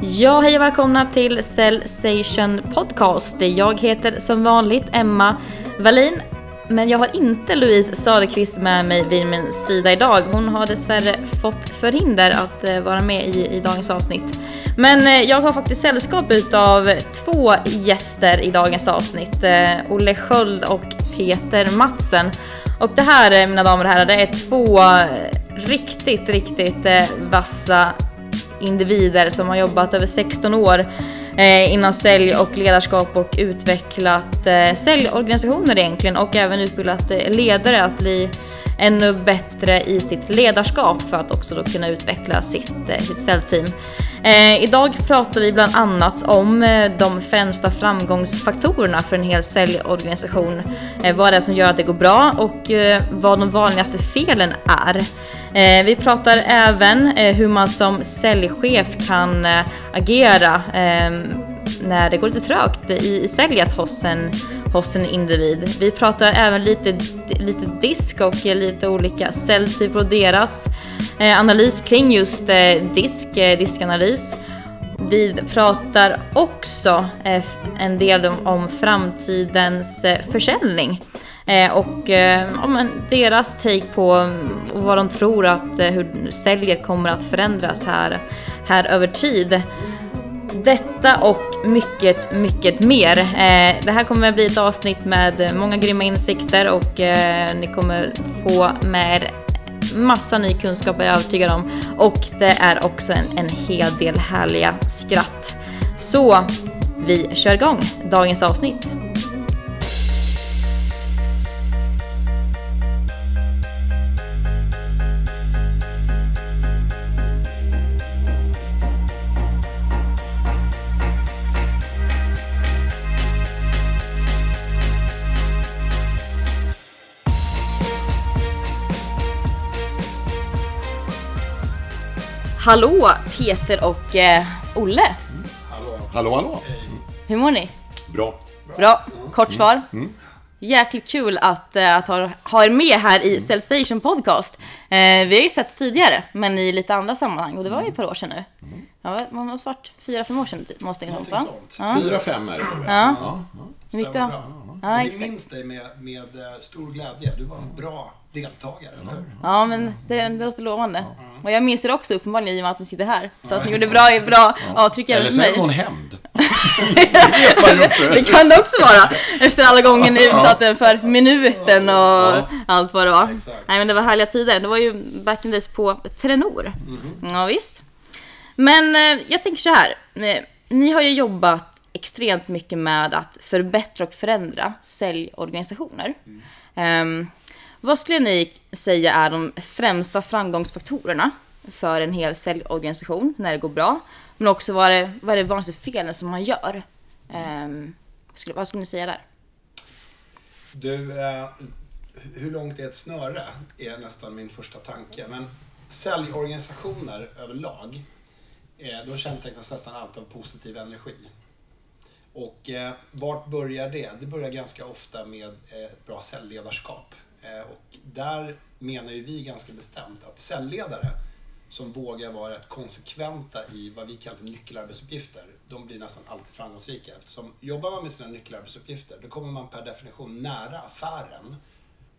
Ja, hej och välkomna till Cellsation Podcast. Jag heter som vanligt Emma Wallin, men jag har inte Louise Söderqvist med mig vid min sida idag. Hon har dessvärre fått förhinder att eh, vara med i, i dagens avsnitt. Men eh, jag har faktiskt sällskap utav två gäster i dagens avsnitt. Eh, Olle Sköld och Peter Matsen. Och det här mina damer och herrar, det är två riktigt, riktigt vassa individer som har jobbat över 16 år eh, inom sälj och ledarskap och utvecklat eh, säljorganisationer egentligen och även utbildat eh, ledare att bli ännu bättre i sitt ledarskap för att också då kunna utveckla sitt, eh, sitt säljteam. Eh, idag pratar vi bland annat om eh, de främsta framgångsfaktorerna för en hel säljorganisation. Eh, vad det är som gör att det går bra och eh, vad de vanligaste felen är. Eh, vi pratar även eh, hur man som säljchef kan agera när det går lite trögt i, i säljet hos en, hos en individ. Vi pratar även lite, lite disk och lite olika säljtyper och deras eh, analys kring just eh, disk, eh, diskanalys. Vi pratar också en del om, framtidens försäljning och deras take på vad de tror att hur säljet kommer att förändras här, här över tid. Detta och mycket, mycket mer. Eh, det här kommer att bli ett avsnitt med många grymma insikter och eh, ni kommer få med er massa ny kunskap är jag övertygad om. Och det är också en, en hel del härliga skratt. Så vi kör igång dagens avsnitt. Hallå Peter och eh, Olle! Hallå, hallå! hallå. Hur mår ni? Bra. Bra, kort svar. Mm. Jäkligt kul att, äh, att ha, ha er med här i Cellstation Podcast. Eh, vi har ju setts tidigare, men i lite andra sammanhang och det var ju ett par år sedan nu. Mm. Ja, det måste varit fyra, fem år sedan typ, måste det Någonting sånt. Ja. Fyra, fem är det Ja. ja. ja. Mycket. Bra. Ja, vi minns dig med, med eh, stor glädje. Du var en bra deltagare, eller hur? Ja, men det, det låter lovande. Och jag minns det också uppenbarligen i och med att ni sitter här. Så att ni gjorde bra, bra avtryck även. Eller så är det någon hämnd. det kan det också vara. Efter alla gånger ni utsatte för minuten och allt vad det var. Nej men det var härliga tider. Det var ju back in days på Telenor. Mm. Ja visst. Men eh, jag tänker så här. Eh, ni har ju jobbat extremt mycket med att förbättra och förändra säljorganisationer. Mm. Um, vad skulle ni säga är de främsta framgångsfaktorerna för en hel säljorganisation när det går bra? Men också vad är, vad är det vanligaste felen som man gör? Um, skulle, vad skulle ni säga där? Du, eh, hur långt är ett snöre? Är nästan min första tanke. Men säljorganisationer överlag, eh, de kännetecknas nästan alltid av positiv energi. Och eh, vart börjar det? Det börjar ganska ofta med eh, ett bra säljledarskap. Eh, och där menar ju vi ganska bestämt att säljledare som vågar vara rätt konsekventa i vad vi kallar för nyckelarbetsuppgifter, de blir nästan alltid framgångsrika. Eftersom jobbar man med sina nyckelarbetsuppgifter, då kommer man per definition nära affären.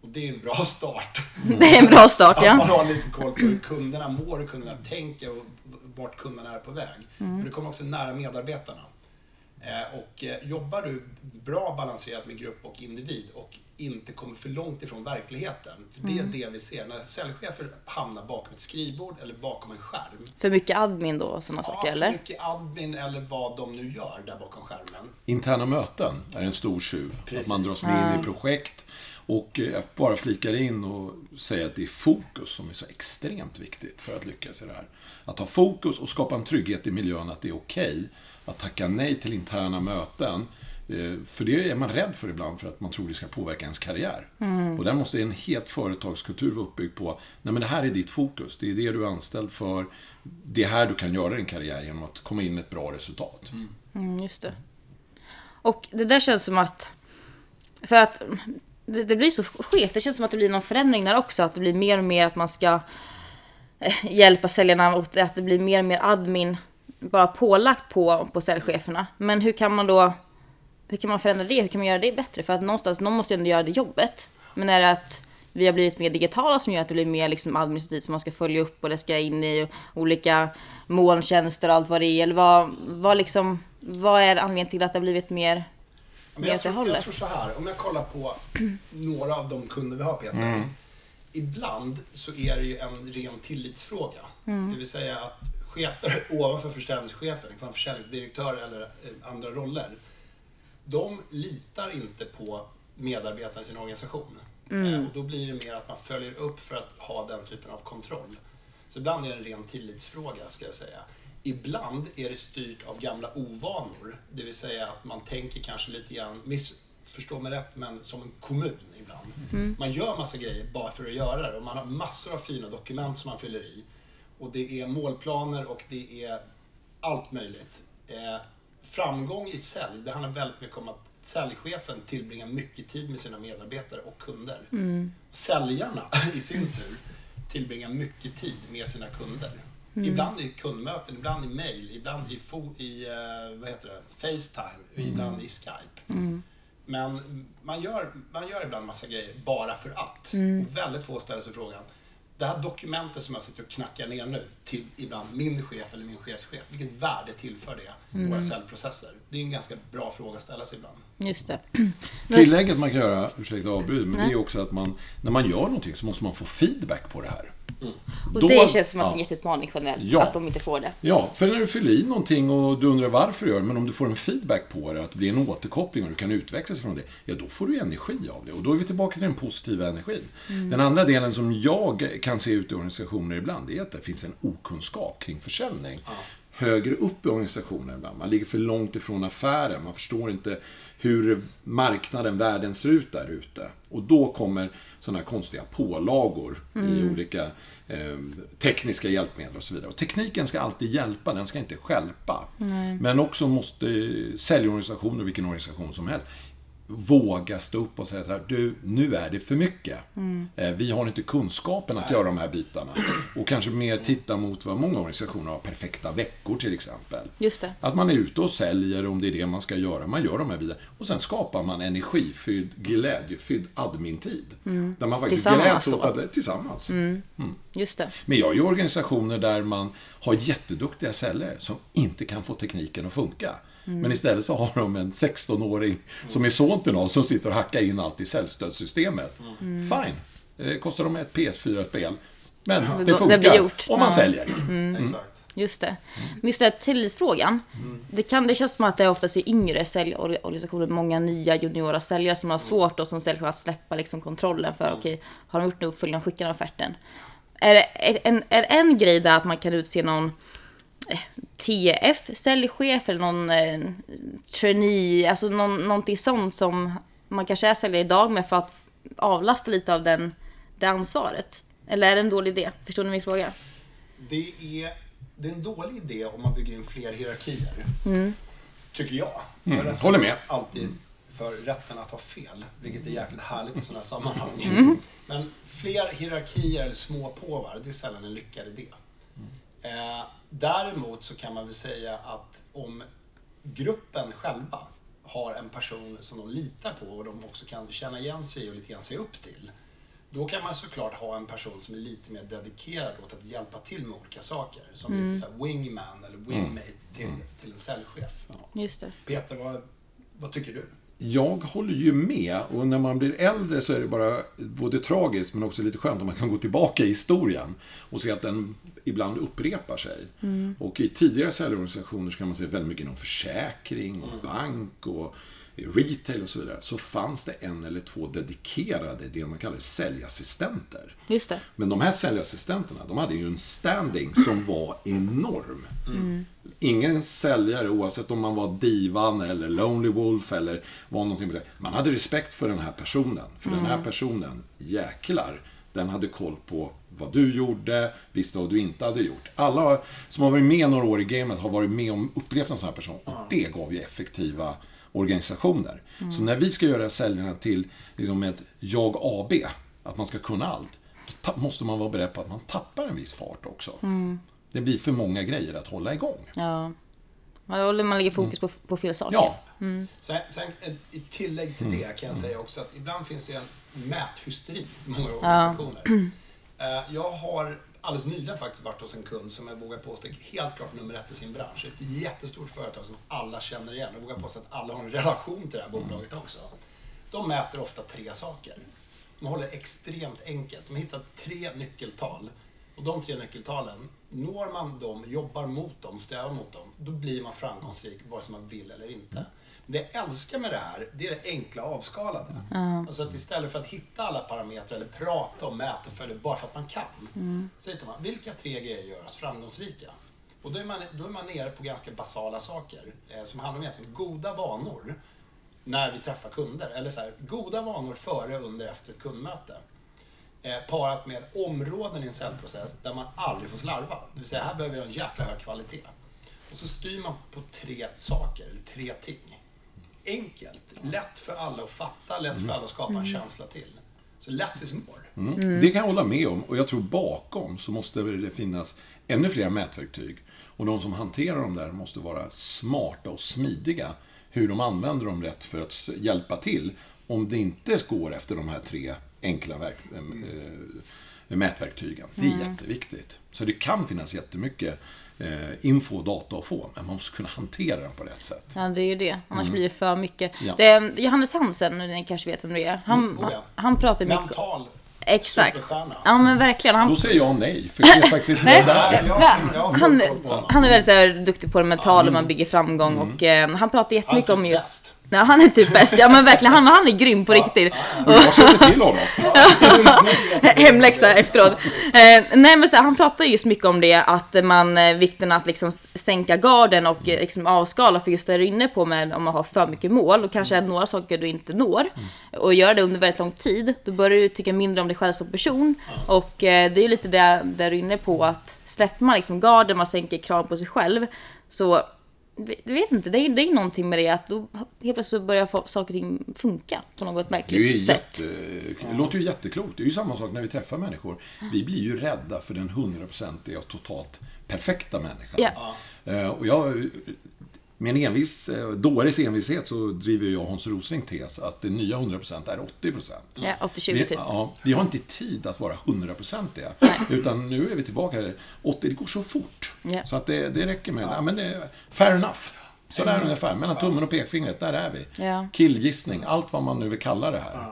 Och det är en bra start. Det är en bra start, ja. Att man har lite koll på hur kunderna mår, hur kunderna tänker och vart kunderna är på väg. Mm. Men du kommer också nära medarbetarna. Eh, och eh, jobbar du bra balanserat med grupp och individ och inte kommer för långt ifrån verkligheten. För det är mm. det vi ser. När säljchefer hamnar bakom ett skrivbord eller bakom en skärm. För mycket admin då och sådana ja, saker eller? för mycket admin eller vad de nu gör där bakom skärmen. Interna möten är en stor tjuv. Precis. Att man dras med in i projekt. Och jag bara flikar in och säger att det är fokus som är så extremt viktigt för att lyckas i det här. Att ha fokus och skapa en trygghet i miljön att det är okej okay att tacka nej till interna möten. Eh, för det är man rädd för ibland för att man tror det ska påverka ens karriär. Mm. Och där måste en helt företagskultur vara uppbyggd på, nej men det här är ditt fokus, det är det du är anställd för, det är här du kan göra din karriär genom att komma in med ett bra resultat. Mm. Mm, just det. Och det där känns som att, för att det, det, blir så skevt, det känns som att det blir någon förändring där också, att det blir mer och mer att man ska eh, hjälpa säljarna och att det blir mer och mer admin bara pålagt på, på säljcheferna. Men hur kan man då, hur kan man förändra det? Hur kan man göra det bättre? För att någonstans, någon måste ju ändå göra det jobbet. Men är det att vi har blivit mer digitala som gör att det blir mer liksom administrativt som man ska följa upp och det ska in i olika molntjänster och allt vad det är. Eller vad, vad, liksom, vad är anledningen till att det har blivit mer men jag, tror, jag tror så här, om jag kollar på några av de kunder vi har Peter. Mm. Ibland så är det ju en ren tillitsfråga. Mm. Det vill säga att chefer ovanför försäljningschefen, det kan vara försäljningsdirektör eller eh, andra roller. De litar inte på medarbetarna i sin organisation. Mm. Eh, och då blir det mer att man följer upp för att ha den typen av kontroll. Så ibland är det en ren tillitsfråga, ska jag säga. Ibland är det styrt av gamla ovanor. Det vill säga att man tänker kanske lite grann, missförstå mig rätt, men som en kommun ibland. Mm. Man gör massa grejer bara för att göra det och man har massor av fina dokument som man fyller i. Och det är målplaner och det är allt möjligt. Eh, framgång i sälj, det handlar väldigt mycket om att säljchefen tillbringar mycket tid med sina medarbetare och kunder. Mm. Säljarna i sin tur tillbringar mycket tid med sina kunder. Mm. Ibland i kundmöten, ibland i mail, ibland i, i uh, vad heter det? Facetime, mm. ibland i Skype. Mm. Men man gör, man gör ibland massa grejer bara för att. Mm. Och väldigt få ställer sig frågan, det här dokumentet som jag sitter och knackar ner nu till ibland min chef eller min chefschef, vilket värde tillför det mm. våra säljprocesser? Det är en ganska bra fråga att ställa sig ibland. Just det. Tillägget man kan göra, ursäkta avbryt, men det är också att man, när man gör någonting så måste man få feedback på det här. Mm. Och Då, det känns som att ja. en jätteutmaning generellt, ja. att de inte får det. Ja, för när du fyller i någonting och du undrar varför du gör det, men om du får en feedback på det, att det blir en återkoppling och du kan utvecklas från det, ja då får du energi av det. Och då är vi tillbaka till den positiva energin. Mm. Den andra delen som jag kan se ute i organisationer ibland, är att det finns en okunskap kring försäljning. Ja högre upp i organisationen ibland. Man ligger för långt ifrån affären. Man förstår inte hur marknaden, världen ser ut där ute. Och då kommer sådana här konstiga pålagor mm. i olika eh, tekniska hjälpmedel och så vidare. Och tekniken ska alltid hjälpa, den ska inte skälpa. Men också måste säljorganisationer, vilken organisation som helst, våga stå upp och säga så här, du, nu är det för mycket. Mm. Vi har inte kunskapen att göra de här bitarna. Och kanske mer titta mot vad många organisationer har, perfekta veckor till exempel. Just det. Att man är ute och säljer om det är det man ska göra. Man gör de här bitarna. Och sen skapar man energifylld, glädjefylld admin-tid. Mm. Där man faktiskt gläds åt att, tillsammans. Mm. Mm. Just det. Men jag har ju organisationer där man har jätteduktiga säljare som inte kan få tekniken att funka. Mm. Men istället så har de en 16-åring som är son till någon som sitter och hackar in allt i säljstödssystemet. Mm. Fine. Eh, kostar de ett PS4-spel. Men ja, det funkar. Det gjort. Om man ja. säljer. Mm. Exakt. Just det. Just det, tillitsfrågan. Mm. Det, kan, det känns som att det oftast är yngre säljorganisationer, många nya juniora säljare som har svårt och som säljchef att släppa liksom kontrollen för, okej, okay, har de gjort en uppföljning, skickar de offerten. Är, är, en, är en grej där att man kan utse någon TF, säljchef eller någon eh, trainee, alltså någon, någonting sånt som man kanske är säljare idag med för att avlasta lite av den, det ansvaret? Eller är det en dålig idé? Förstår ni min fråga? Det är, det är en dålig idé om man bygger in fler hierarkier. Mm. Tycker jag. Mm. Jag håller med. alltid för rätten att ha fel, vilket är jäkligt härligt i sådana här sammanhang. Mm. Men fler hierarkier eller små påvar, det är sällan en lyckad idé. Eh, däremot så kan man väl säga att om gruppen själva har en person som de litar på och de också kan känna igen sig och lite grann se upp till. Då kan man såklart ha en person som är lite mer dedikerad åt att hjälpa till med olika saker. Som mm. lite så wingman eller wingmate mm. till, mm. till en säljchef. Ja. Just det. Peter, vad, vad tycker du? Jag håller ju med och när man blir äldre så är det bara både tragiskt men också lite skönt om man kan gå tillbaka i historien och se att den ibland upprepar sig. Mm. Och i tidigare säljorganisationer så kan man se väldigt mycket inom försäkring och bank och retail och så vidare, så fanns det en eller två dedikerade, det man kallar säljassistenter. Just det. Men de här säljassistenterna, de hade ju en standing som var enorm. Mm. Ingen säljare, oavsett om man var Divan eller Lonely Wolf eller var någonting på det, man hade respekt för den här personen. För mm. den här mm. personen, jäklar, den hade koll på vad du gjorde, visste vad du inte hade gjort. Alla som har varit med några år i gamet har varit med om upplevt en sån här person. Och det gav ju effektiva organisationer. Mm. Så när vi ska göra säljarna till liksom ett jag AB, att man ska kunna allt, då måste man vara beredd på att man tappar en viss fart också. Mm. det blir för många grejer att hålla igång. Ja. Man man lägger fokus på, på fel saker. Ja, Sen, sen ett- i tillägg till det kan jag säga också att ibland finns det ju en mäthysteri i många organisationer. Eh, Jag har alldeles nyligen faktiskt varit hos en kund som jag vågar påstå är helt klart nummer ett i sin bransch. Ett jättestort företag som alla känner igen. Jag vågar påstå att alla har en relation till det här bolaget också. De mäter ofta tre saker. De håller extremt enkelt. De hittar tre nyckeltal. Och de tre nyckeltalen, når man dem, jobbar mot dem, strävar mot dem, då blir man framgångsrik vare sig man vill eller inte. Det jag älskar med det här, det är det enkla avskalade. Alltså att istället för att hitta alla parametrar eller prata om mäteföljder bara för att man kan, så hittar man vilka tre grejer gör oss framgångsrika? Och då är man, då är man nere på ganska basala saker eh, som handlar om egentligen goda vanor när vi träffar kunder. Eller så här, goda vanor före, under, efter ett kundmöte. Eh, parat med områden i en säljprocess där man aldrig får slarva. Det vill säga, här behöver jag en jäkla hög kvalitet. Och så styr man på tre saker, eller tre ting. Enkelt, lätt för alla att fatta, lätt för alla att skapa en känsla till. Så less is more. Mm. Det kan jag hålla med om. Och jag tror bakom så måste det finnas ännu fler mätverktyg. Och de som hanterar dem där måste vara smarta och smidiga. Hur de använder dem rätt för att hjälpa till. Om det inte går efter de här tre enkla verk, äh, mätverktygen. Det är jätteviktigt. Så det kan finnas jättemycket eh, info och data att få. Men man måste kunna hantera den på rätt sätt. Ja, det är ju det. Annars blir det för mycket. Ja. Det är Johannes Hansen, ni kanske vet vem det är. Han, Mm, oh ja. han, han pratar mycket... Mental Exakt. Ja, men verkligen. Han, Då säger jag nej, för det är faktiskt inte Nej, där. jag, jag han, han är väldigt så här, duktig på det mentala, och man bygger framgång och eh, han pratar jättemycket om just... bäst. Ja, han är typ bäst. Ja men verkligen, han, han är grym på riktigt. Jag känner till honom. Hemläxa efteråt. Eh, nej men så här, han pratar just mycket om det, att man, eh, vikten att liksom sänka garden och eh, liksom avskala för just det du är inne på med om man har för mycket mål och kanske några saker du inte når och göra det under väldigt lång tid, då börjar du tycka mindre om dig själv som person och eh, det är ju lite det där du är inne på att släpper man liksom garden, man sänker krav på sig själv så du vet inte, det är, det är någonting med det att då helt plötsligt börjar saker och ting funka på något Det, är märkligt ju sätt. jätte, det låter ju jätteklokt. Det är ju samma sak när vi träffar människor. Vi blir ju rädda för den hundraprocentiga och totalt perfekta människan. Ja. Eh, Och jag, med en envis, eh, dåres envishet så driver jag Hans Rosling tes att det nya 100% är 80%. Ja, 80-20 vi, typ. ja, vi har inte tid att vara hundraprocentiga. Utan nu är vi tillbaka. här. 80, det går så fort. Ja. Så att det, det räcker med ja. men det. är Fair enough. Så där ungefär. Mellan tummen och pekfingret, där är vi. Ja. Killgissning, allt vad man nu vill kalla det här.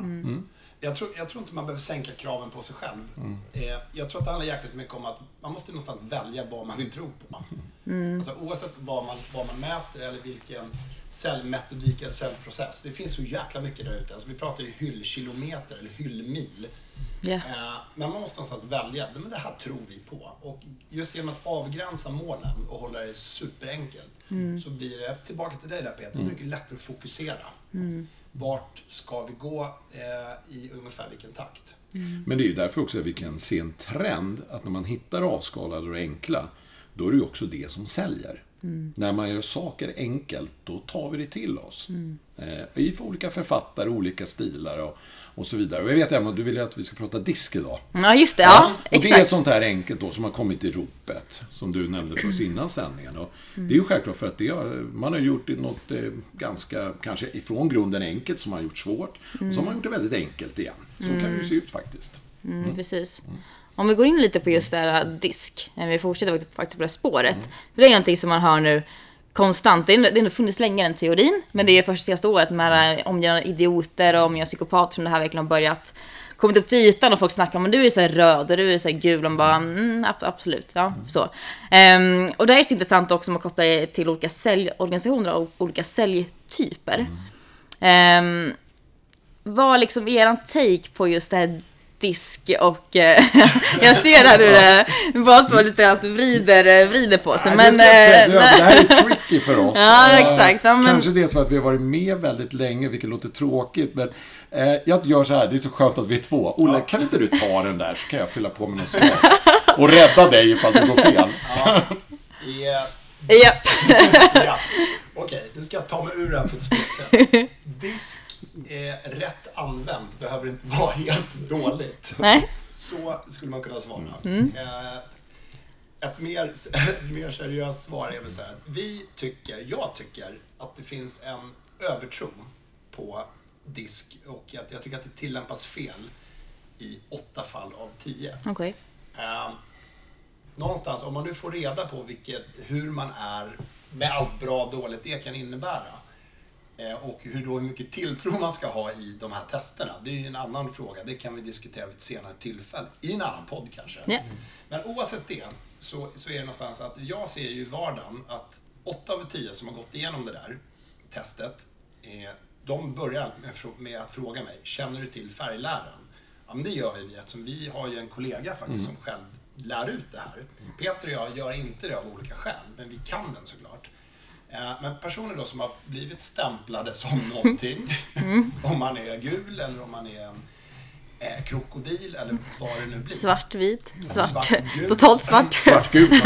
Jag tror, jag tror inte man behöver sänka kraven på sig själv. Mm. Eh, jag tror att det handlar jäkligt mycket om att man måste någonstans välja vad man vill tro på. Alltså, oavsett vad man, vad man mäter eller vilken säljmetodik eller säljprocess. Det finns så jäkla mycket där ute. Alltså, vi pratar ju hyllkilometer eller hyllmil. Ja. Eh, Men man måste någonstans välja. Men det här tror vi på. Och just genom att avgränsa målen och hålla det superenkelt så blir det, tillbaka till dig där Peter, mycket lättare att fokusera. Vart ska vi gå eh, i ungefär vilken takt? Men det är ju därför också att vi kan se en trend att när man hittar avskalade och enkla, då är det ju också det som säljer. När man gör saker enkelt, då tar vi det till oss. Eh, I för olika författare, olika stilar och, och så vidare. Och jag vet Emma, du vill ju att vi ska prata disk idag. Ja, just det. Ja, och det är ett sånt här enkelt då som har kommit i ropet, som du nämnde för oss innan sändningen. Och Det är ju självklart för att det har, man har gjort något eh, ganska, kanske ifrån grunden enkelt, som man har gjort svårt. Och så har man gjort det väldigt enkelt igen. Så kan det ju se ut faktiskt. Mm, precis. Om vi går in lite på just det här disk, vi fortsätter faktiskt- på det här spåret. För det är någonting som man hör nu konstant. Det har ändå funnits länge den teorin, men det är först senaste året med omgivna idioter och omgivna psykopater som det här verkligen har börjat kommit upp till ytan och folk snackar om men du är så här röd och du är så här gul. Och bara, mm, ab- absolut, ja, så. Ehm, och det här är så intressant också om man kopplar det till olika säljorganisationer och olika säljtyper. Ehm, vad liksom eran take på just det här disk och eh, jag ser där hur det var på lite allt vrider, eh, vrider på sig. Nej, Men, det, säga. eh, det, här är tricky för oss. Ja, exakt. Ja, men- Kanske dels för att vi har varit med väldigt länge, vilket låter tråkigt. Men eh, jag gör så här, det är så skönt att vi är två. Olle, kan inte du ta den där så kan jag fylla på med något svar. Och rädda dig ifall det går fel. Eh, Japp. ja. Okej, nu ska jag ta mig ur det här på ett snyggt sätt. Disk, eh, rätt använt, behöver inte vara helt dåligt. Nej. Så skulle man kunna svara. Mm. Eh, ett mer, ett mer seriöst svar är väl så här att vi tycker, jag tycker, att det finns en övertro på disk och att jag tycker att det tillämpas fel i åtta fall av tio. Okej. Eh, någonstans, om man nu får reda på vilket, hur man är med allt bra och dåligt det kan innebära och hur, då, hur mycket tilltro man ska ha i de här testerna. Det är ju en annan fråga. Det kan vi diskutera vid ett senare tillfälle. I en annan podd kanske. Ja. Men oavsett det så, så är det någonstans att jag ser ju i vardagen att åtta av tio som har gått igenom det där testet, eh, de börjar med, med att fråga mig, känner du till färgläran? Ja, men det gör ju vi eftersom vi har ju en kollega faktiskt som själv lär ut det här. Peter och jag gör inte det av olika skäl, men vi kan den såklart. Men personer då som har blivit stämplade som någonting, om man är gul eller om man är en eh, krokodil eller vad det nu blir. Svartvit, svart, Svartgul. totalt svart. Svartgult.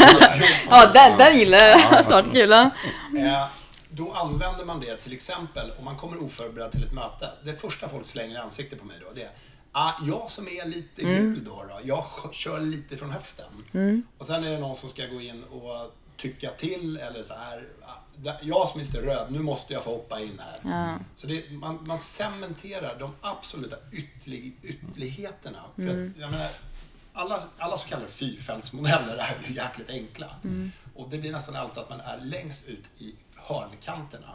Ja, den, den gillar jag. Svartgula. Eh, Då använder man det till exempel om man kommer oförberedd till ett möte. Det första folk slänger i ansiktet på mig då, det är Ah, jag som är lite gul då, då, jag kör lite från höften. Och sen är det någon som ska gå in och tycka till eller så här. Jag som är lite röd, nu måste jag få hoppa in här. Så det, man, man cementerar de absoluta ytterlig, ytterligheterna. För att, jag menar, alla, alla så kallade fyrfältsmodeller är ju jäkligt enkla. Och det blir nästan alltid att man är längst ut i hörnkanterna.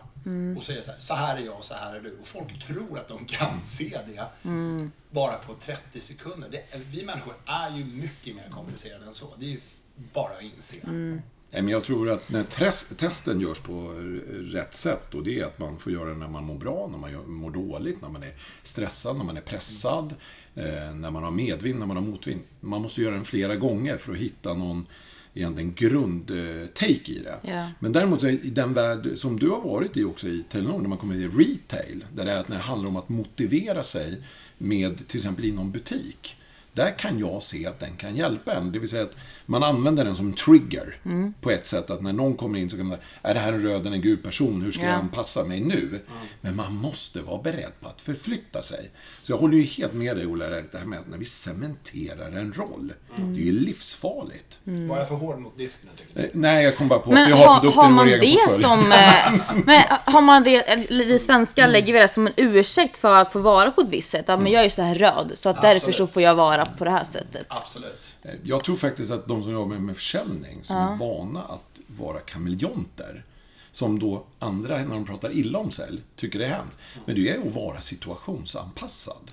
Och så är det så här, så här är jag och så här är du. Och folk tror att de kan se det bara på 30 sekunder. Det, vi människor är ju mycket mer komplicerade än så. Det är ju bara att inse. Men jag tror att när testen görs på rätt sätt, och det är att man får göra det när man mår bra, när man mår dåligt, när man är stressad, när man är pressad, eh, när man har medvind, när man har motvind. Man måste göra den flera gånger för att hitta någon egentligen grundtake i det. Ja. Men däremot i den värld som du har varit i också i Telenor, när man kommer i retail, där det är att när det handlar om att motivera sig med till exempel inom butik. Där kan jag se att den kan hjälpa en. Det vill säga att man använder den som trigger. På ett sätt att när någon kommer in så kan man säga, är det här en röd eller en gul person? Hur ska Ja. jag anpassa mig nu? Men man måste vara beredd på att förflytta sig. Så jag håller ju helt med dig Ola, det här med att när vi cementerar en roll. Det är ju livsfarligt. Var jag för hård mot disk nu tycker du? Eh, Nej, jag kom bara på att Men vi har har, produkter har i vår man egen portfölj. som... eh, Men har man det, eller vi svenskar lägger vi det som en ursäkt för att få vara på ett visst sätt. Ja, men jag är så här röd, så att därför så får jag vara på det här sättet. Absolut. Jag tror faktiskt att de som jobbar med försäljning, som är vana att vara kameleonter, som då andra, när de pratar illa om sälj, tycker det är hemskt. Men det är att vara situationsanpassad.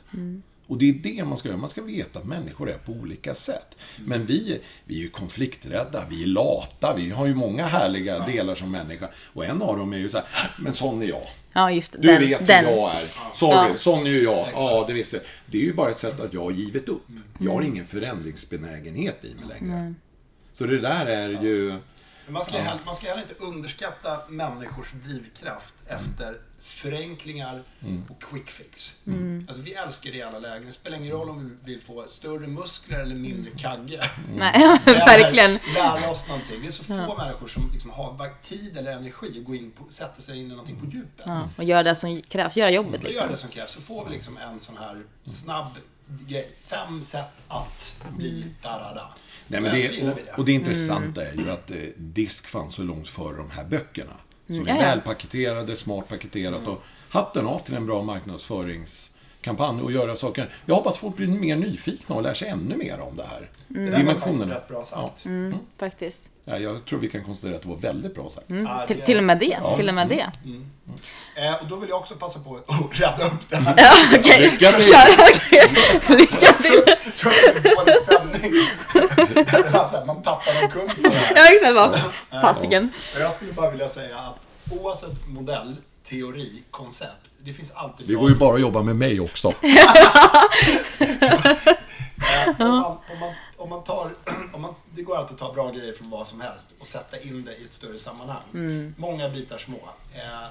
Och det är det man ska göra. Man ska veta att människor är på olika sätt. Men vi, vi är ju konflikträdda, vi är lata, vi har ju många härliga delar som människa. Och en av dem är ju så här, men sån är jag. Ja, just det. Du den, vet den. hur jag är. Sorry, Ja. sån är ju jag. Ja, det visste jag. Det är ju bara ett sätt att jag har givit upp. Jag har ingen förändringsbenägenhet i mig längre. Så det där är ju... Man ska, heller, man ska heller inte underskatta människors drivkraft efter förenklingar och quick fix. Alltså vi älskar det i alla lägen. Det spelar ingen roll om vi vill få större muskler eller mindre kagge. Nej, Eller verkligen. Lära oss någonting. Det är så få människor som liksom har tid eller energi att gå in på, sätta sig in i någonting på djupet. Ja, och göra det som krävs, göra jobbet liksom. det som krävs. Så får vi liksom en sån här snabb grej. Fem sätt att bli da-da-da. Nej, men det, och, och det intressanta är ju att eh, disk fanns så långt före de här böckerna. Som Mm, är ja, ja. väl paketerade, smart paketerat och hatten av till en bra marknadsföringskampanj och göra saker. Jag hoppas folk blir mer nyfikna och lär sig ännu mer om det här. Det där var faktiskt Dimensionerna. rätt bra sagt. Mm, faktiskt. Ja, jag tror vi kan konstatera att det var väldigt bra sagt. Ja, Till, det- till och med det. Till och med det. Eh, och då vill jag också passa på att rädda upp det här. Ja. Lycka till. Kör. Lycka till. Så att det är dålig stämning. alltså, man en kund på det här. Ja, exakt. Bara, Fasiken. Och Jag skulle bara vilja säga att oavsett modell, teori, koncept, det finns alltid Det går ju bara att jobba med mig också. Eh, om, man, om, man, om man tar, om man, det går alltid att ta bra grejer från vad som helst och sätta in det i ett större sammanhang. Många bitar små. Eh,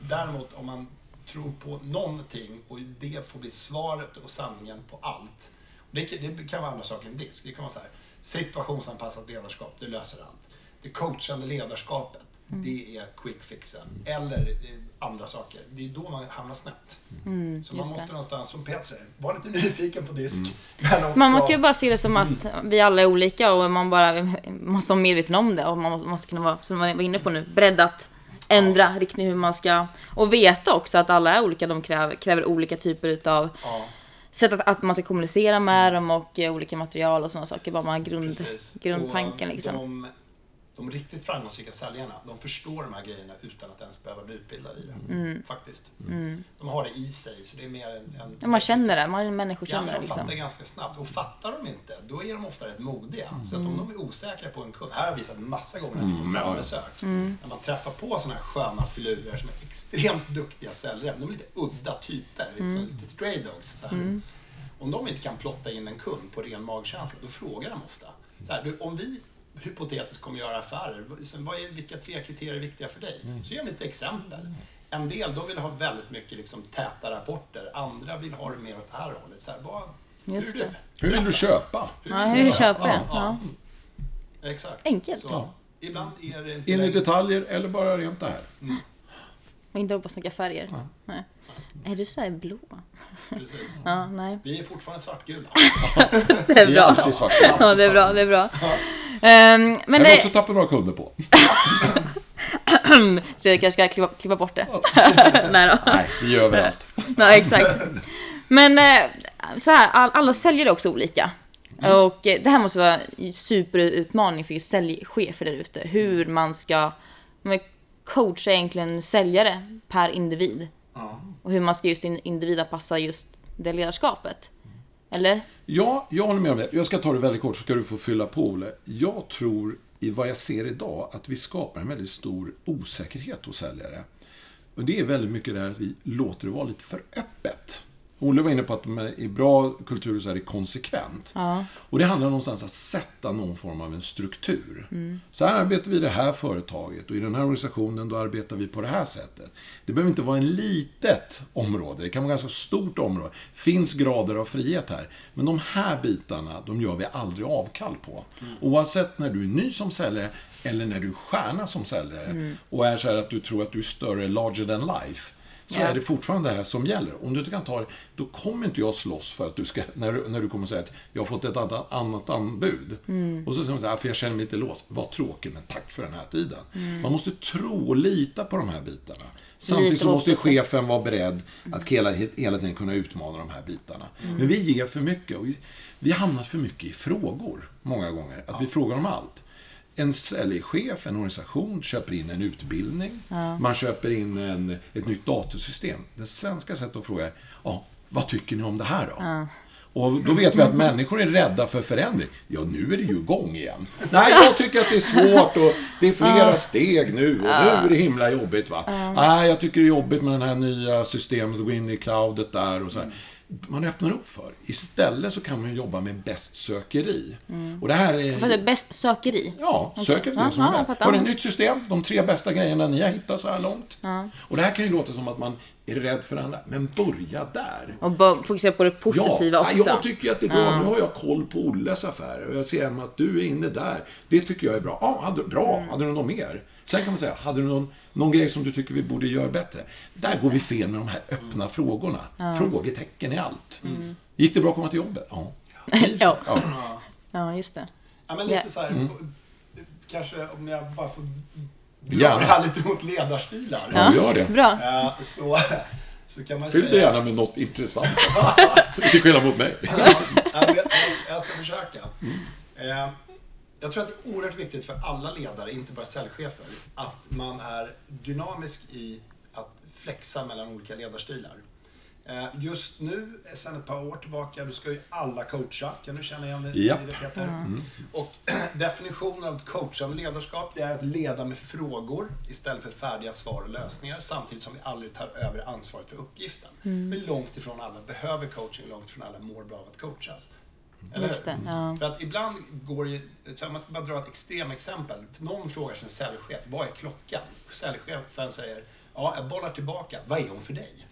däremot om man tror på någonting och det får bli svaret och sanningen på allt. Det, kan- det kan vara andra saker än disk. Det kan vara så här, situationsanpassat ledarskap, det löser allt. Det coachande ledarskapet, det är quick fixen. Eller eh, andra saker. Det är då man hamnar snett. så man Mm, just måste det. någonstans, som Peter säger, vara lite nyfiken på disk. Men också, Man kan ju bara se det som att vi alla är olika och man bara måste vara medveten om det och man måste, måste kunna vara, som man var inne på nu, beredd att ändra riktning hur man ska och veta också att alla är olika, de kräver, kräver olika typer utav ja, sätt att, att man ska kommunicera med dem och eh, olika material och sådana saker. Bara man grund, precis. grundtanken Och liksom. De, de riktigt framgångsrika säljarna, de förstår de här grejerna utan att ens behöva bli utbildade i det. Mm. Faktiskt. De har det i sig, så det är mer en... en Ja, man känner det, man människor Ja, känner men det de liksom. fattar ganska snabbt. Och fattar de inte, då är de ofta rätt modiga. Så att om de är osäkra på en kund, här har jag visat massa gånger när vi är på säljbesök, när man träffar på sådana här sköna filurer som är extremt duktiga säljare, de är lite udda typer, liksom, lite stray dogs. Så här. Om de inte kan plotta in en kund på ren magkänsla, då frågar de ofta. Så här, du, om vi hypotetiskt kommer göra affärer, vad är, vilka tre kriterier är viktiga för dig? Så ger de lite exempel. En del de vill ha väldigt mycket liksom, täta rapporter, andra vill ha det mer åt det här hållet. Så här, vad, Just hur du? Hur vill du köpa? Hur Ja, vill hur du köper jag? Ja, Ja. Exakt. Enkelt. Så, ibland är det inte In i längre- detaljer eller bara rent det här? Och inte hoppas snacka färger. Nej. Är du så här blå? Precis. Ja, nej. Vi är fortfarande svartgula. Det är Vi är bra. alltid svarta. Ja, det är bra, det är bra. Ehm, men Men det, också tappat några kunder på. så jag kanske ska klippa, klippa bort det. nej då. Nej, vi är överallt. Nej, exakt. Men eh, så här, all, alla säljare är också olika. Och eh, det här måste vara en superutmaning för just säljchefer där ute. Hur man ska coacha egentligen säljare per individ. Ja. Och hur man ska just in- individanpassa just det ledarskapet. Eller? Ja, jag håller med om det. Jag ska ta det väldigt kort så ska du få fylla på, Olle. Jag tror, i vad jag ser idag, att vi skapar en väldigt stor osäkerhet hos säljare. Och det är väldigt mycket det här att vi låter det vara lite för öppet. Olle var inne på att i bra kulturer så är det konsekvent. Ja. Och det handlar någonstans att sätta någon form av en struktur. Så här arbetar vi i det här företaget och i den här organisationen då arbetar vi på det här sättet. Det behöver inte vara en litet område, det kan vara ett ganska stort område. finns grader av frihet här. Men de här bitarna, de gör vi aldrig avkall på. Oavsett när du är ny som säljare eller när du är stjärna som säljare och är så här att du tror att du är större, larger than life så Ja. är det fortfarande det här som gäller. Om du inte kan ta det, då kommer inte jag slåss för att du ska, när, du- när du kommer säga att jag har fått ett annat, annat anbud. Och så säger man så här, för jag känner mig lite låst. Vad tråkigt, men tack för den här tiden. Man måste tro och lita på de här bitarna. Samtidigt så måste chefen vara beredd att hela, hela tiden kunna utmana de här bitarna. Men vi ger för mycket. Och vi, vi har hamnat för mycket i frågor, många gånger. Att vi frågar om allt. En säljchef, en organisation, köper in en utbildning. Man köper in en, ett nytt datorsystem. Det svenska sättet att fråga är, ja, vad tycker ni om det här då? Och då vet vi att människor är rädda för förändring. Ja, nu är det ju igång igen. Nej, jag tycker att det är svårt och det är flera steg nu och nu är det himla jobbigt va. Nej, jag tycker det är jobbigt med det här nya systemet och gå in i cloudet där och så här. Man öppnar upp för. Istället så kan man jobba med bäst sökeri. Och det här är... Bäst sökeri? Ja, sök efter Ja, det som ja, är bäst. Har ni ett nytt system? De tre bästa grejerna ni har hittat så här långt. Och det här kan ju låta som att man är rädd för andra, men börja där. Och bara fokusera på det positiva ja, också. jag tycker att det är bra. Nu har jag koll på Olles affärer och jag ser att du är inne där. Det tycker jag är bra. Ja, hade, bra. Mm. Hade du något mer? Sen kan man säga, hade du någon, någon grej som du tycker vi borde göra bättre? Där går vi fel med de här öppna frågorna. Frågetecken i allt. Gick det bra att komma till jobbet? Ja. Ja. ja. Ja, just det. Ja, men lite Ja. så här, Mm. på- kanske om jag bara får. Dra det här lite mot ledarstilar. Ja, gör det. Bra. Eh, Så, så kan man Fyll det säga gärna att- med något intressant. Till skillnad mot mig. Ja, jag, ska, jag ska försöka. Eh, jag tror att det är oerhört viktigt för alla ledare, inte bara säljchefer, att man är dynamisk i att flexa mellan olika ledarstilar. Eh, just nu, sedan ett par år tillbaka, då ska ju alla coacha. Kan du känna igen det, Japp. i det Peter? Och definitionen av ett coachande ledarskap, det är att leda med frågor istället för färdiga svar och lösningar, samtidigt som vi aldrig tar över ansvaret för uppgiften. Men långt ifrån alla behöver coaching, långt ifrån alla mår bra av att coachas. Eller Just det, ja. För att ibland går det, man ska bara dra ett extremexempel. Någon frågar sin säljchef, vad är klockan? Säljchefen säger, ja, jag bollar tillbaka, vad är hon för dig?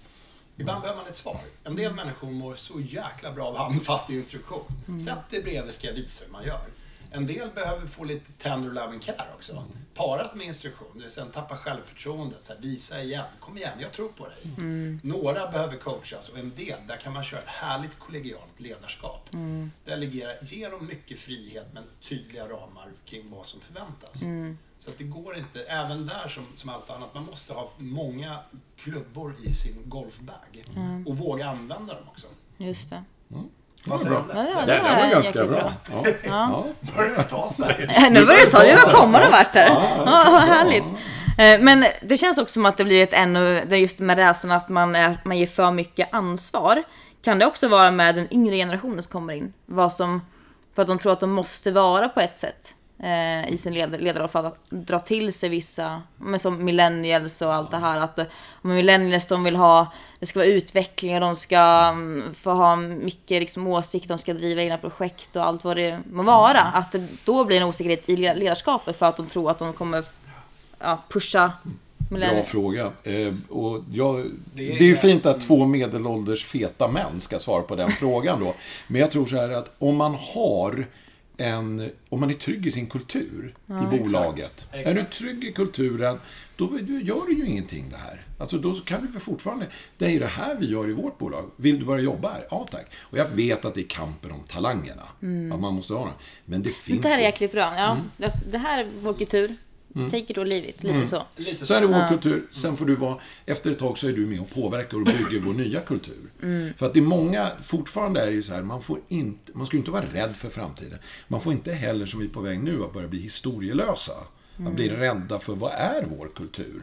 Ibland behöver man ett svar. En del människor mår så jäkla bra av handfast instruktion. Sätt dig bredvid ska jag visa hur man gör. En del behöver få lite tender love and care också. Mm. Parat med instruktion, det vill säga tappa självförtroendet, så här, visa igen, kom igen, jag tror på dig. Mm. Några behöver coachas och en del, där kan man köra ett härligt kollegialt ledarskap. Mm. Delegera, ge dem mycket frihet men tydliga ramar kring vad som förväntas. Mm. Så att det går inte, även där som, som allt annat, man måste ha många klubbor i sin golfbag. Mm. Och våga använda dem också. Just det. Vad säger du? Det, det, det var ganska bra. bra. Ja. Ja. Börjar ta sig. nu börjar det ta sig. Nu kommer det varit här. Ja, ja, härligt. Eh, men det känns också som att det blir ett ännu, just med rädslan att man, är, man ger för mycket ansvar. Kan det också vara med den yngre generationen som kommer in? Vad som, för att de tror att de måste vara på ett sätt eh, i sin led, ledarroll för att dra till sig vissa, men som millennials och allt det här. Att om millennials de vill ha, det ska vara utveckling och de ska um, få ha mycket liksom, åsikt, de ska driva egna projekt och allt vad det må vara. Att det då blir en osäkerhet i ledarskapet för att de tror att de kommer ja, pusha Bra fråga. Eh, och jag, det, är, det är ju fint att två medelålders feta män ska svara på den frågan då. Men jag tror så här att om man har en, om man är trygg i sin kultur ja, i bolaget. Exakt. Är du trygg i kulturen, då gör du ju ingenting det här. Alltså då kan du fortfarande, det är ju det här vi gör i vårt bolag. Vill du börja jobba här? Ja tack. Och jag vet att det är kampen om talangerna. Mm. Att man måste ha det. Men det finns... Det här är jäkligt bra. Ja, mm. Det här är vår kultur. Mm. Take it or leave it, lite mm. så. Lite så. är det vår kultur. Sen får du vara, efter ett tag så är du med och påverkar och bygger vår nya kultur. Mm. För att det är många, fortfarande är det ju så här, man får inte, man ska inte vara rädd för framtiden. Man får inte heller, som vi är på väg nu, att börja bli historielösa. Att bli mm. rädda för vad är vår kultur?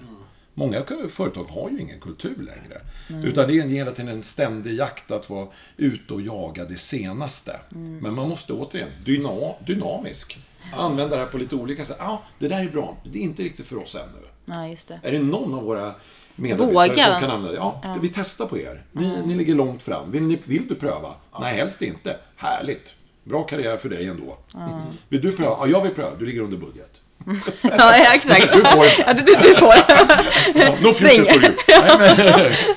Många företag har ju ingen kultur längre. Mm. Utan det är hela tiden en ständig jakt att vara ute och jaga det senaste. Mm. Men man måste återigen, dyna, dynamisk använda det här på lite olika sätt. Ja, ah, det där är bra. Det är inte riktigt för oss ännu. Ja, just det. Är det någon av våra medarbetare Våga. som kan använda det? Ja, ja, vi testar på er. Ni, mm. ni ligger långt fram. Vill, ni, vill du pröva? Ja. Nej, helst inte. Härligt. Bra karriär för dig ändå. Mm. Vill du pröva? Ja, jag vill pröva. Du ligger under budget. ja, exakt. Du får. Ja, du, du, du får. no future for you. Nej,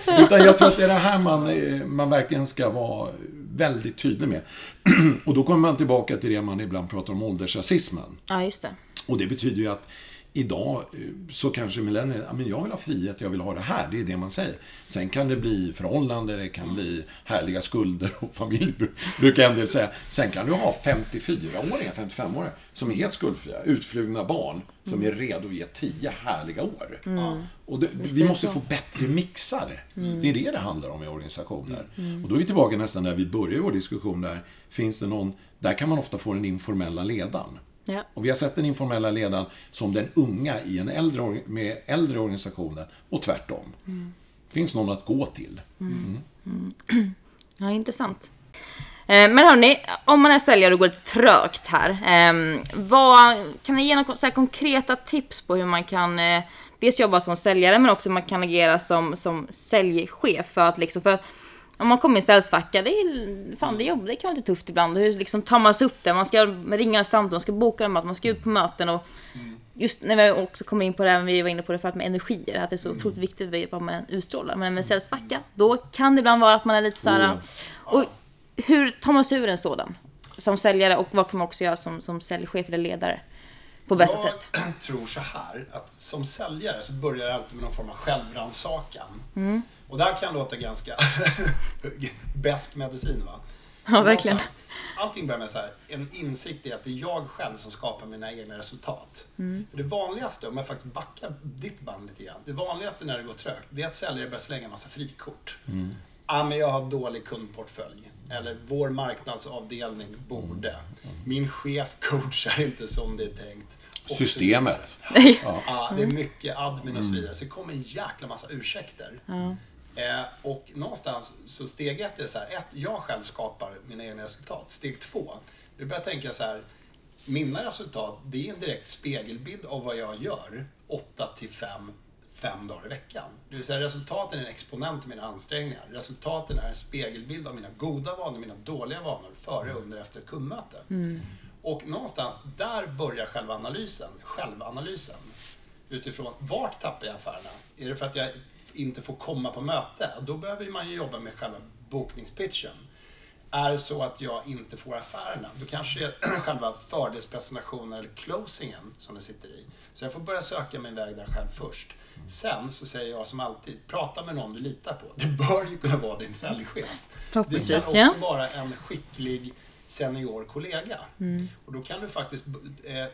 men, utan jag tror att det är det här man, man verkligen ska vara väldigt tydlig med. och då kommer man tillbaka till det man ibland pratar om åldersrasismen. Ja, just det. Och det betyder ju att idag eh, så kanske millennier, ja, men jag vill ha frihet, jag vill ha det här. Det är det man säger. Sen kan det bli förhållande, det kan bli härliga skulder och familj, brukar en del säga. Sen kan du ha 54-åringar, 55-åringar som är helt skuldfria, utflugna barn som är redo att ge 10 härliga år. Mm. Och det, vi måste få bättre mixar. Mm. Det är det det handlar om i organisationer. Mm. Och då är vi tillbaka nästan där vi började vår diskussion där. Finns det någon, där kan man ofta få den informella ledaren. Ja. Och vi har sett den informella ledaren som den unga i en äldre, med äldre organisationer och tvärtom. Mm. Det finns någon att gå till. Mm. Mm. Ja, intressant. Eh, men hörni, om man är säljare och går lite trögt här. Ehm, vad, kan ni ge några konkreta tips på hur man kan eh, dels jobba som säljare men också hur man kan agera som, som säljchef för att liksom, för om man kommer i en säljsvacka, det är fan det jobb, det kan vara lite tufft ibland. Hur liksom tar man sig upp där? Man ska ringa samtal, man ska boka möten, man ska ut på möten och just när vi också kommer in på det här, vi var inne på det förut med energier, att det är så otroligt viktigt vad man utstrålar. Men med säljsvacka, då kan det ibland vara att man är lite så här, oh, och hur tar man sig ur en sådan? Som säljare och vad kan man också göra som, som säljchef eller ledare? På bästa jag sätt. Jag tror så här, att som säljare så börjar det alltid med någon form av självrannsakan. Mm. Och det här kan låta ganska besk medicin va? Ja, verkligen. Allting börjar med så här, en insikt i att det är jag själv som skapar mina egna resultat. Mm. För det vanligaste, om jag faktiskt backar ditt band lite grann. Det vanligaste när det går trögt, det är att säljare börjar slänga en massa frikort. Mm. Ah, men jag har dålig kundportfölj. Eller vår marknadsavdelning borde. Mm. Mm. Min chef coachar inte som det är tänkt. Systemet. Ja. ja. det är mycket admin och så vidare. Så det kommer en jäkla massa ursäkter. Mm. Eh, och någonstans, så steg ett är så här, ett, jag själv skapar mina egna resultat. Steg två, du börjar tänka så här, mina resultat, det är en direkt spegelbild av vad jag gör 8 till 5 fem dagar i veckan. Det vill säga resultaten är en exponent av mina ansträngningar. Resultaten är en spegelbild av mina goda vanor, mina dåliga vanor, före, under, efter ett kundmöte. Mm. Och någonstans där börjar själva analysen, självanalysen. Utifrån, vart tappar jag affärerna? Är det för att jag inte får komma på möte? Då behöver man ju jobba med själva bokningspitchen. Är det så att jag inte får affärerna, då kanske det är själva fördelspresentationen eller closingen som det sitter i. Så jag får börja söka min väg där själv först. Sen så säger jag som alltid, prata med någon du litar på. Det bör ju kunna vara din säljchef. Det kan också ja. vara en skicklig senior kollega. Och då kan du faktiskt eh,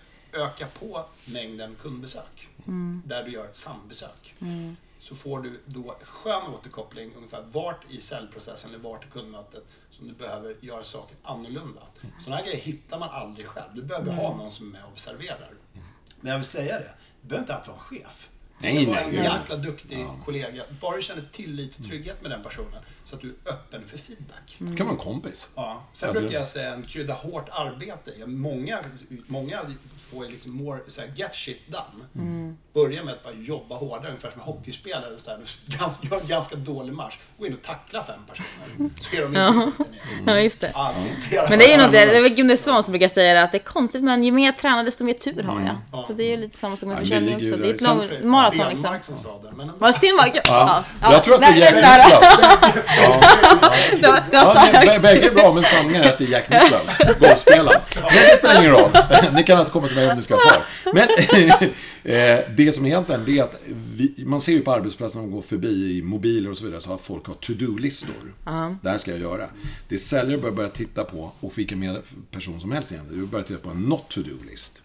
öka på mängden kundbesök. Där du gör sambesök. Så får du då skön återkoppling ungefär vart i säljprocessen eller vart i kundmötet som du behöver göra saker annorlunda. Sådana här grejer hittar man aldrig själv. Du behöver ha någon som är med och observerar. Men jag vill säga det, du behöver inte alltid vara en chef. Nej, nej, en jäkla duktig kollega. Bara du känner tillit och trygghet med den personen så att du är öppen för feedback. Det kan vara en kompis. Ja. Sen Alltså- brukar jag säga en krydda hårt arbete. Ja, Många, många får ju liksom more, så här, get shit done. Börja med att bara jobba hårdare, ungefär som en hockeyspelare. Så här, ganska, gör en ganska dålig match. Gå in och tackla fem personer. Så är de skiten ner. Ja, just det. Ja, det Men det är ju något, det är väl Gunde Svan som brukar säga att det är konstigt men ju mer jag tränar desto mer tur har jag. Ja. Så det är ju lite samma sak med Ja, försäljning också. Det är ett långt maraton liksom. Stenmark som sa det. Men. Var det Stenmark? Ja. ja. Jag tror att det är Nej, Ja, så här. nej, bä- bägge är bra, men sanningen är att det är Jack Nicklaus, golfspelaren. Men det spelar ingen roll. Ni kan inte komma till mig om ni ska ha svar. Men eh, det som egentligen det är att vi, man ser ju på arbetsplatsen när man går förbi i mobiler och så vidare, så har folk har to-do-listor. Det här ska jag göra. Det säljare bör börja titta på, och vilken med person som helst egentligen, du börjar titta på en not to-do-list.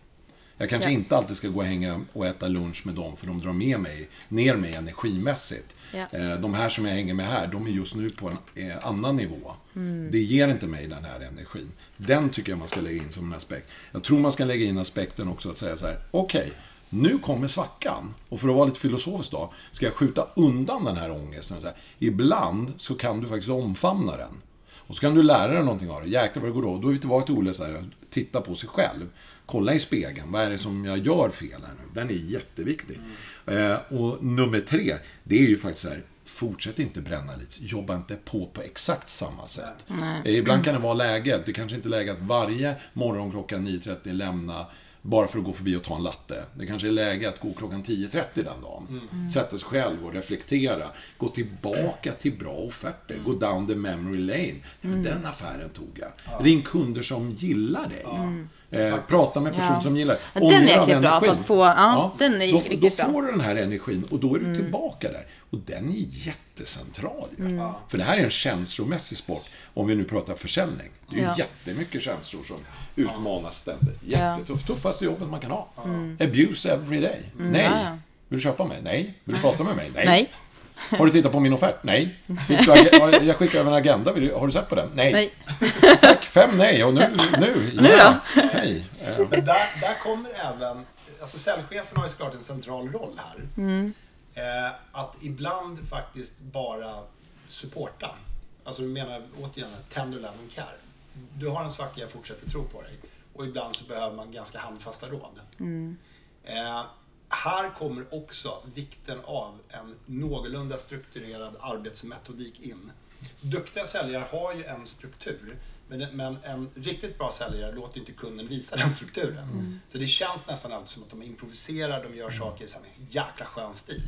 Jag kanske Ja. inte alltid ska gå och hänga och äta lunch med dem, för de drar med mig, ner mig energimässigt. Ja. Eh, De här som jag hänger med här, de är just nu på en eh, annan nivå. Mm. Det ger inte mig den här energin. Den tycker jag man ska lägga in som en aspekt. Jag tror man ska lägga in aspekten också att säga så här, okej, nu kommer svackan. Och för att vara lite filosofisk då, ska jag skjuta undan den här ångesten? Så här, ibland så kan du faktiskt omfamna den. Och så kan du lära dig någonting av det. Jäklar vad det går då. Då är vi tillbaka till Olle så här, titta på sig själv. Kolla i spegeln. Vad är det som jag gör fel här nu? Den är jätteviktig. Eh, och nummer tre, det är ju faktiskt så här. Fortsätt inte bränna lite. Jobba inte på på exakt samma sätt. Eh, ibland kan det vara läge. Det kanske inte är läge att varje morgon klockan 9.30 lämna bara för att gå förbi och ta en latte. Det kanske är läge att gå klockan 10.30 den dagen. Sätta sig själv och reflektera. Gå tillbaka till bra offerter. Gå down the memory lane. Ja, men Den affären tog jag. Ring kunder som gillar dig. Eh, prata med personer Ja. som gillar Ja, den är dig jäkligt bra för energin. att få- ja, den är då, riktigt då bra. Mm. får du den här energin och då är du tillbaka där. Och den är jättecentral ju. Mm. För det här är en känslomässig sport. Om vi nu pratar försäljning. Det är ju Ja. jättemycket känslor som utmanas ständigt. Jättetufft. Tuffaste jobbet man kan ha. Abuse every day. Nej. Ja, ja. Vill du köpa mig? Nej. Vill du prata med mig? Nej. Nej. Har du tittat på min offert? Nej. Du, ag- jag skickade över en agenda. Har du sett på den? Nej. Nej. Tack. Fem nej. Och nu, nu. Nu ja. då? Hej. Eh, Men där, där kommer även, alltså säljchefen har ju såklart en central roll här. Eh, att ibland faktiskt bara supporta. Alltså du menar återigen tender love and care. Du har en svacka, jag fortsätter tro på dig. Och ibland så behöver man ganska handfasta råd. Eh, här kommer också vikten av en någorlunda strukturerad arbetsmetodik in. Duktiga säljare har ju en struktur. Men, men en riktigt bra säljare låter inte kunden visa den strukturen. Så det känns nästan alltid som att de improviserar, de gör saker i en jäkla skön stil.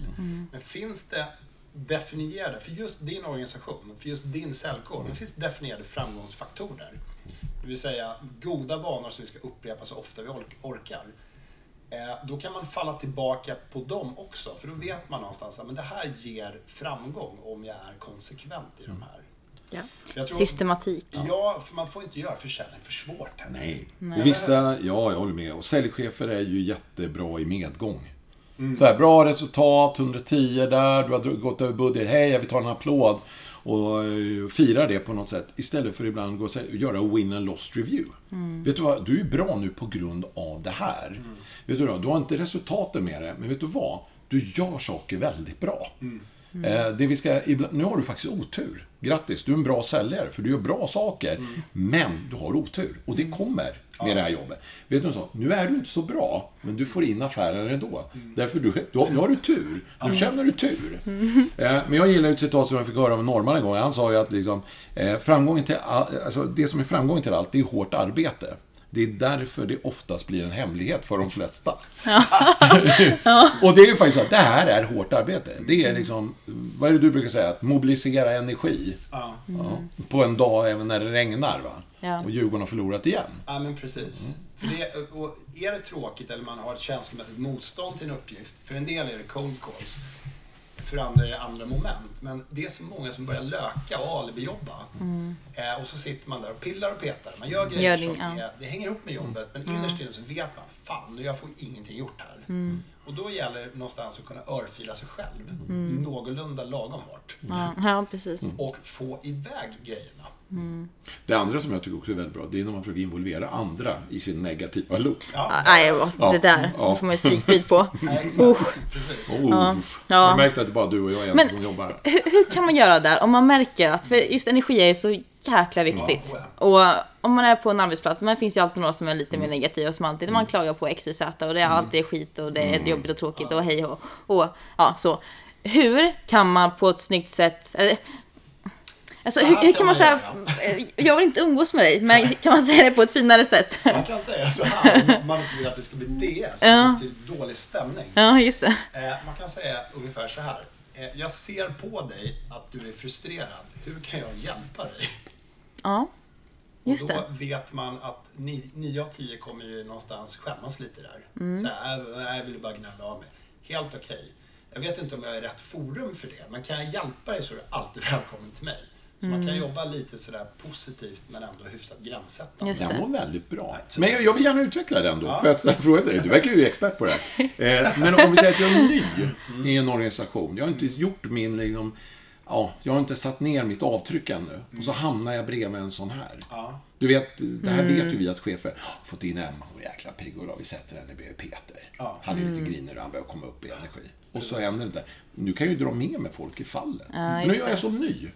Men finns det definierade, för just din organisation, för just din säljkår, det finns definierade framgångsfaktorer. Det vill säga goda vanor som vi ska upprepa så ofta vi ork- orkar. Eh, då kan man falla tillbaka på dem också, för då vet man någonstans att men det här ger framgång om jag är konsekvent i de här. Ja. Tror- Systematik. Ja, för man får inte göra försäljning för svårt här. Nej. Och vissa, ja, jag håller med. Och säljchefer är ju jättebra i medgång. Så här, bra resultat, 110 där, du har gått över budget, hej, jag vill ta en applåd. Och eh, fira det på något sätt. Istället för ibland gå och göra win and lost review. Vet du vad, du är bra nu på grund av det här. Vet du vad, du har inte resultaten med det, men vet du vad? Du gör saker väldigt bra. Eh, det vi ska, ibland, nu har du faktiskt otur. Grattis, du är en bra säljare, för du gör bra saker. Men du har otur. Och det kommer med det här jobbet. Vet du en sak? Nu är du inte så bra, men du får in affärer ändå. Därför du, du, har- nu har du tur. Nu känner du tur. Eh, men jag gillar ett citat som jag fick höra av en norrman en gång. Han sa ju att liksom, eh, framgången till all, alltså, det som är framgången till allt, det är hårt arbete. Det är därför det oftast blir en hemlighet för de flesta. och det är ju faktiskt så att det här är hårt arbete. Det är liksom vad är det du brukar säga? Att mobilisera energi. Ja. Ja. På en dag även när det regnar va? Ja. Och Djurgården har förlorat igen. Ja, men precis. För det, och är det tråkigt eller man har ett känslomässigt motstånd till en uppgift, för en del är det cold calls, för andra är det andra moment. Men det är så många som börjar löka och alibi-jobba. Eh, och så sitter man där och pillar och petar. Man gör grejer som det, ja. är, det hänger ihop med jobbet, men innerst inne så vet man, fan, nu jag får ingenting gjort här. Och då gäller det någonstans att kunna örfila sig själv, någorlunda lagom hårt. Ja, ja precis. Och få iväg grejerna. Det andra som jag tycker också är väldigt bra, det är när man försöker involvera andra i sin negativa loop. Ja, Ja, Nej, alltså, det där Ja. får man ju psykbryt på. ja, exakt. Precis. Oh, Ja. Jag märkte att det är bara du och jag Men- som jobbar. Hur, hur kan man göra där om man märker att, för just energi är ju så jäkla viktigt. Och om man är på en arbetsplats, men det finns ju alltid några som är lite mer negativa som alltid, man klagar på X, Y, Z och det är alltid skit och det är jobbigt och tråkigt och hej och, och ja, så. Hur kan man på ett snyggt sätt, eller, alltså Så hur, hur kan man säga, jag vill inte umgås med dig, men kan man säga det på ett finare sätt? Man kan säga så här, om man inte vill att det ska bli DS, Ja. till dålig stämning. Ja, just det. Eh, man kan säga ungefär så här. Eh, jag ser på dig att du är frustrerad. Hur kan jag hjälpa dig? Ja, just och då det. vet man att ni- nio av tio kommer ju någonstans skämmas lite där. Mm. Så här, "Äh, jag vill bara gnälla av mig. Helt okej. Jag vet inte om jag är rätt forum för det, men kan jag hjälpa dig så är du alltid välkommen till mig. Så man Mm. kan jobba lite sådär positivt men ändå hyfsat gränssättande. Den det. var väldigt bra. Men jag, jag vill gärna utveckla den då. Ja. För jag ställa frågan till dig. Du verkar ju expert på det här. Eh, men om vi säger att jag är ny i en organisation. Jag har inte gjort min, liksom, ja, jag har inte satt ner mitt avtryck ännu. Och så hamnar jag bredvid en sån här. Ja. Du vet, det här vet ju vi att chefer, "Ah, fått in Emma, hon är jäkla pigg och då vi sätter henne bredvid Peter. Ja. Han är lite grinig och han börjar komma upp i energi. Och så händer det inte. Nu kan jag ju dra med mig folk i fallet. nu just är jag så ny.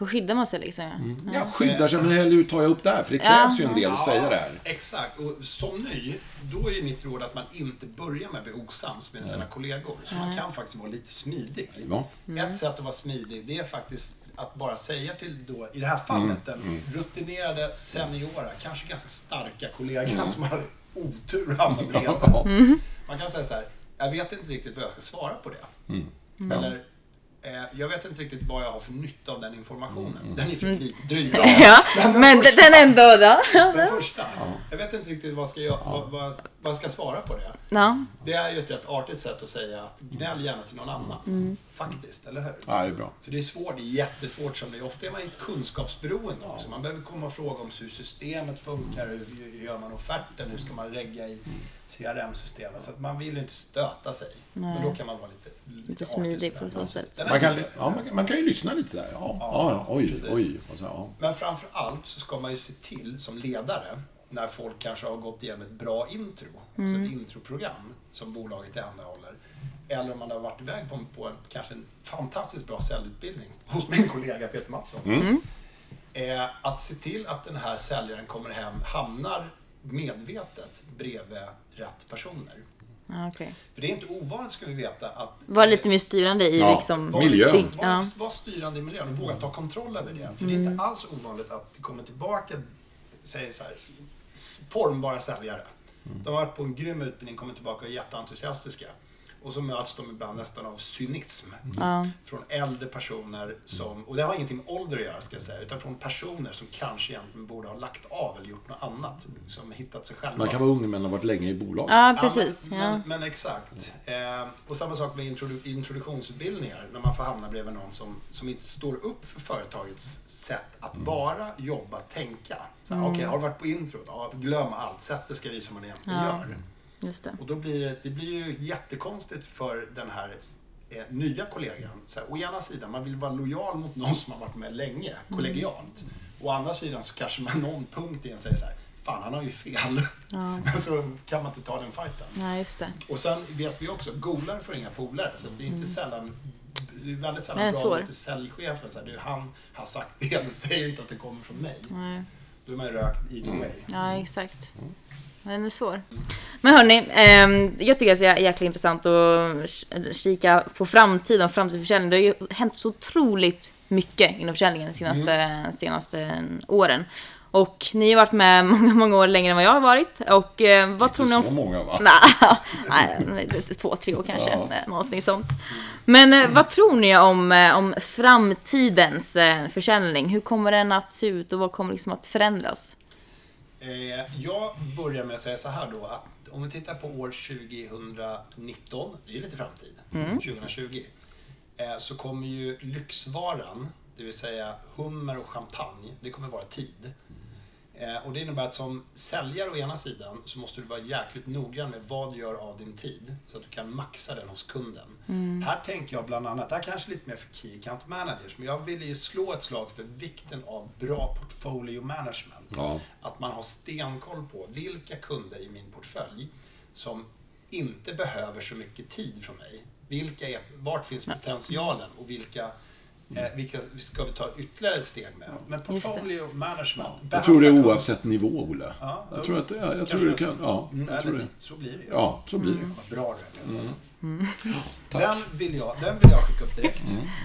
Hur skyddar man sig liksom? Ja. Jag skyddar sig, men hur tar jag upp det här? För det krävs ju en del att säga det här. Exakt. Och som ny, då är ju mitt råd att man inte börjar med att bli osams med sina kollegor. Så man kan faktiskt vara lite smidig. Ja. Ett sätt att vara smidig, det är faktiskt att bara säga till då, i det här fallet, Mm, den rutinerade, seniora, kanske ganska starka kollegan som har otur att hamna bredvid. Ja. Man kan säga så här, jag vet inte riktigt vad jag ska svara på det. Mm. Eller, jag vet inte riktigt vad jag har för nytta av den informationen. Mm. Den är för lite dryg. Ja, den men första- den ändå då? Den första. Jag vet inte riktigt vad ska jag, vad, vad, vad ska jag svara på det. Ja, Det är ju ett rätt artigt sätt att säga att gnäll gärna till någon annan. Faktiskt, eller hur? ja, det är bra. För det är svårt, det är jättesvårt som det är. Ofta är man i ett kunskapsberoende också. Man behöver komma och fråga om hur systemet funkar, hur gör man offerten, hur ska man regga i CRM-systemet. Så att man vill ju inte stöta sig. Men då kan man vara lite, lite, artig smidig sådär. på så sätt. Man kan, ju- ja, man, kan, man kan ju lyssna lite där. Ja, ja, ja oj, precis. oj. Så, ja. Men framför allt så ska man ju se till som ledare när folk kanske har gått igenom ett bra intro, alltså ett introprogram som bolaget tillhandahåller. Eller om man har varit iväg på, en, på en, kanske en fantastiskt bra säljutbildning hos min kollega Peter Mattsson. Eh, att se till att den här säljaren kommer hem, hamnar medvetet bredvid rätt personer. okej. För det är inte ovanligt ska vi veta att Var lite mer styrande i Ja, liksom... var, Miljön. Var, var, styrande i miljön och våga ta kontroll över det. För det är inte alls ovanligt att det kommer tillbaka, säg så här, formbara säljare. De har varit på en grym utbildning, kommer tillbaka och är jätteentusiastiska. Och så möts de ibland nästan av cynism. Ja. Från äldre personer som, och det har ingenting med ålder att göra ska jag säga, utan från personer som kanske egentligen borde ha lagt av eller gjort något annat. Som hittat sig själva. Man kan vara ung men ha varit länge i bolaget. ja, precis. men, Ja. men, men exakt. Eh, och samma sak med introdu- introduktionsutbildningar. När man får hamna bredvid någon som, som inte står upp för företagets sätt att vara, jobba, tänka. Så här, Okej, har du varit på introt? Ja, glöm allt. Sätt det ska vi som man egentligen Ja. gör. Just det. Och då blir det, det blir ju jättekonstigt för den här eh, nya kollegan. Så här, å ena sidan, man vill vara lojal mot någon som har varit med länge, kollegialt. Å andra sidan så kanske man någon punkt i en säger så här, fan han har ju fel. Men så kan man inte ta den fighten. Ja, just det. Och sen vet vi också, golare får inga polare. Så det är inte sällan, det är väldigt sällan är bra mot säljchefen. Så här, du, han har sagt det, men säg inte att det kommer från mig. Nej. Då är man rökt either way. Ja, exakt. Men den är svår. Men hörni, ehm, jag tycker det är jäkla intressant att kika på framtiden och framtidsförsäljning. Det har ju hänt så otroligt mycket inom försäljningen de senaste, senaste åren. Och ni har varit med många, många år längre än vad jag har varit. Och eh, vad tror ni Inte om... så många va? Nej, två, tre år kanske. Ja. Nej, Någonting sånt. Men eh, vad tror ni om, eh, om framtidens eh, försäljning? Hur kommer den att se ut och vad kommer liksom att förändras? Eh, jag börjar med att säga så här då att om vi tittar på år 2019, det är ju lite framtid, 2020, eh, så kommer ju lyxvaran, det vill säga hummer och champagne, det kommer vara tid. Eh, och det innebär att som säljare å ena sidan så måste du vara jäkligt noggrann med vad du gör av din tid så att du kan maxa den hos kunden. Här tänker jag bland annat, det här kanske lite mer för Key Account Managers, men jag vill ju slå ett slag för vikten av bra portfolio management. Ja. Att man har stenkoll på vilka kunder i min portfölj som inte behöver så mycket tid från mig. Vilka är, vart finns potentialen och vilka Eh, vilka ska vi ta ytterligare ett steg med? Men portfolio management. Jag tror det är oavsett nivå, Olle. Ja, jag tror att det, jag kanske tror så. kan, ja, Mm, jag tror eller det. Så blir det ju. Ja, så blir det. Vad bra du är, Peter. Tack. Den vill, jag, den vill jag skicka upp direkt.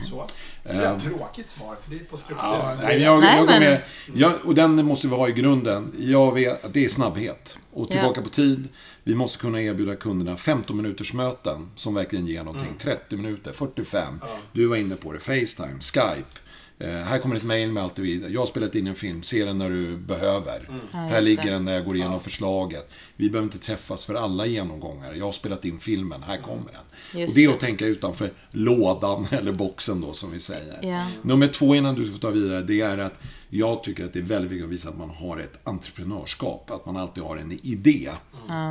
Så. Det är ett tråkigt svar, för det är på struktur. Ja, nej, jag, Nej, jag går men- med. Jag, och den måste vi ha i grunden. Jag vet att det är snabbhet. Och tillbaka Ja. på tid. Vi måste kunna erbjuda kunderna 15 minuters möten som verkligen ger någonting. 30 minuter, 45. Du var inne på det. Facetime, Skype. Eh, här kommer ett mail med allt det vi... Jag har spelat in en film, se den när du behöver. här just ligger det. den när jag går igenom förslaget. Vi behöver inte träffas för alla genomgångar. Jag har spelat in filmen, här kommer den. Just och det är det. att tänka utanför lådan, eller boxen då, som vi säger. Ja. Nummer två innan du får ta vidare, det är att jag tycker att det är väldigt viktigt att visa att man har ett entreprenörskap. Att man alltid har en idé.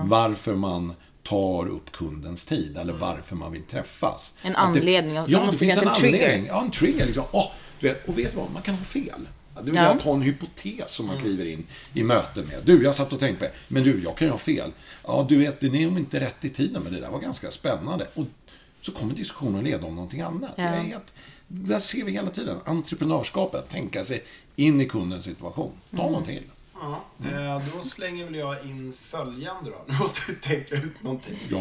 Varför man tar upp kundens tid eller varför man vill träffas. En anledning, att det Ja, det finns en en trigger. anledning. Ja, en trigger. Liksom. Åh, du vet, och vet du vad? Man kan ha fel. Det vill säga Ja. att ha en hypotes som man kliver in i möte med. Du, jag satt och tänkte på. Men du, jag kan ju ha fel. Ja, du vet, det är nog inte rätt i tiden, men det där var ganska spännande. Och så kommer diskussionen leda om någonting annat. Ja. Det är helt, där ser vi hela tiden entreprenörskapet. Tänka sig in i kundens situation. Ta Mm. någon till. Ja, eh, då slänger väl jag in följande då. Nu måste vi tänka ut någonting. Ja.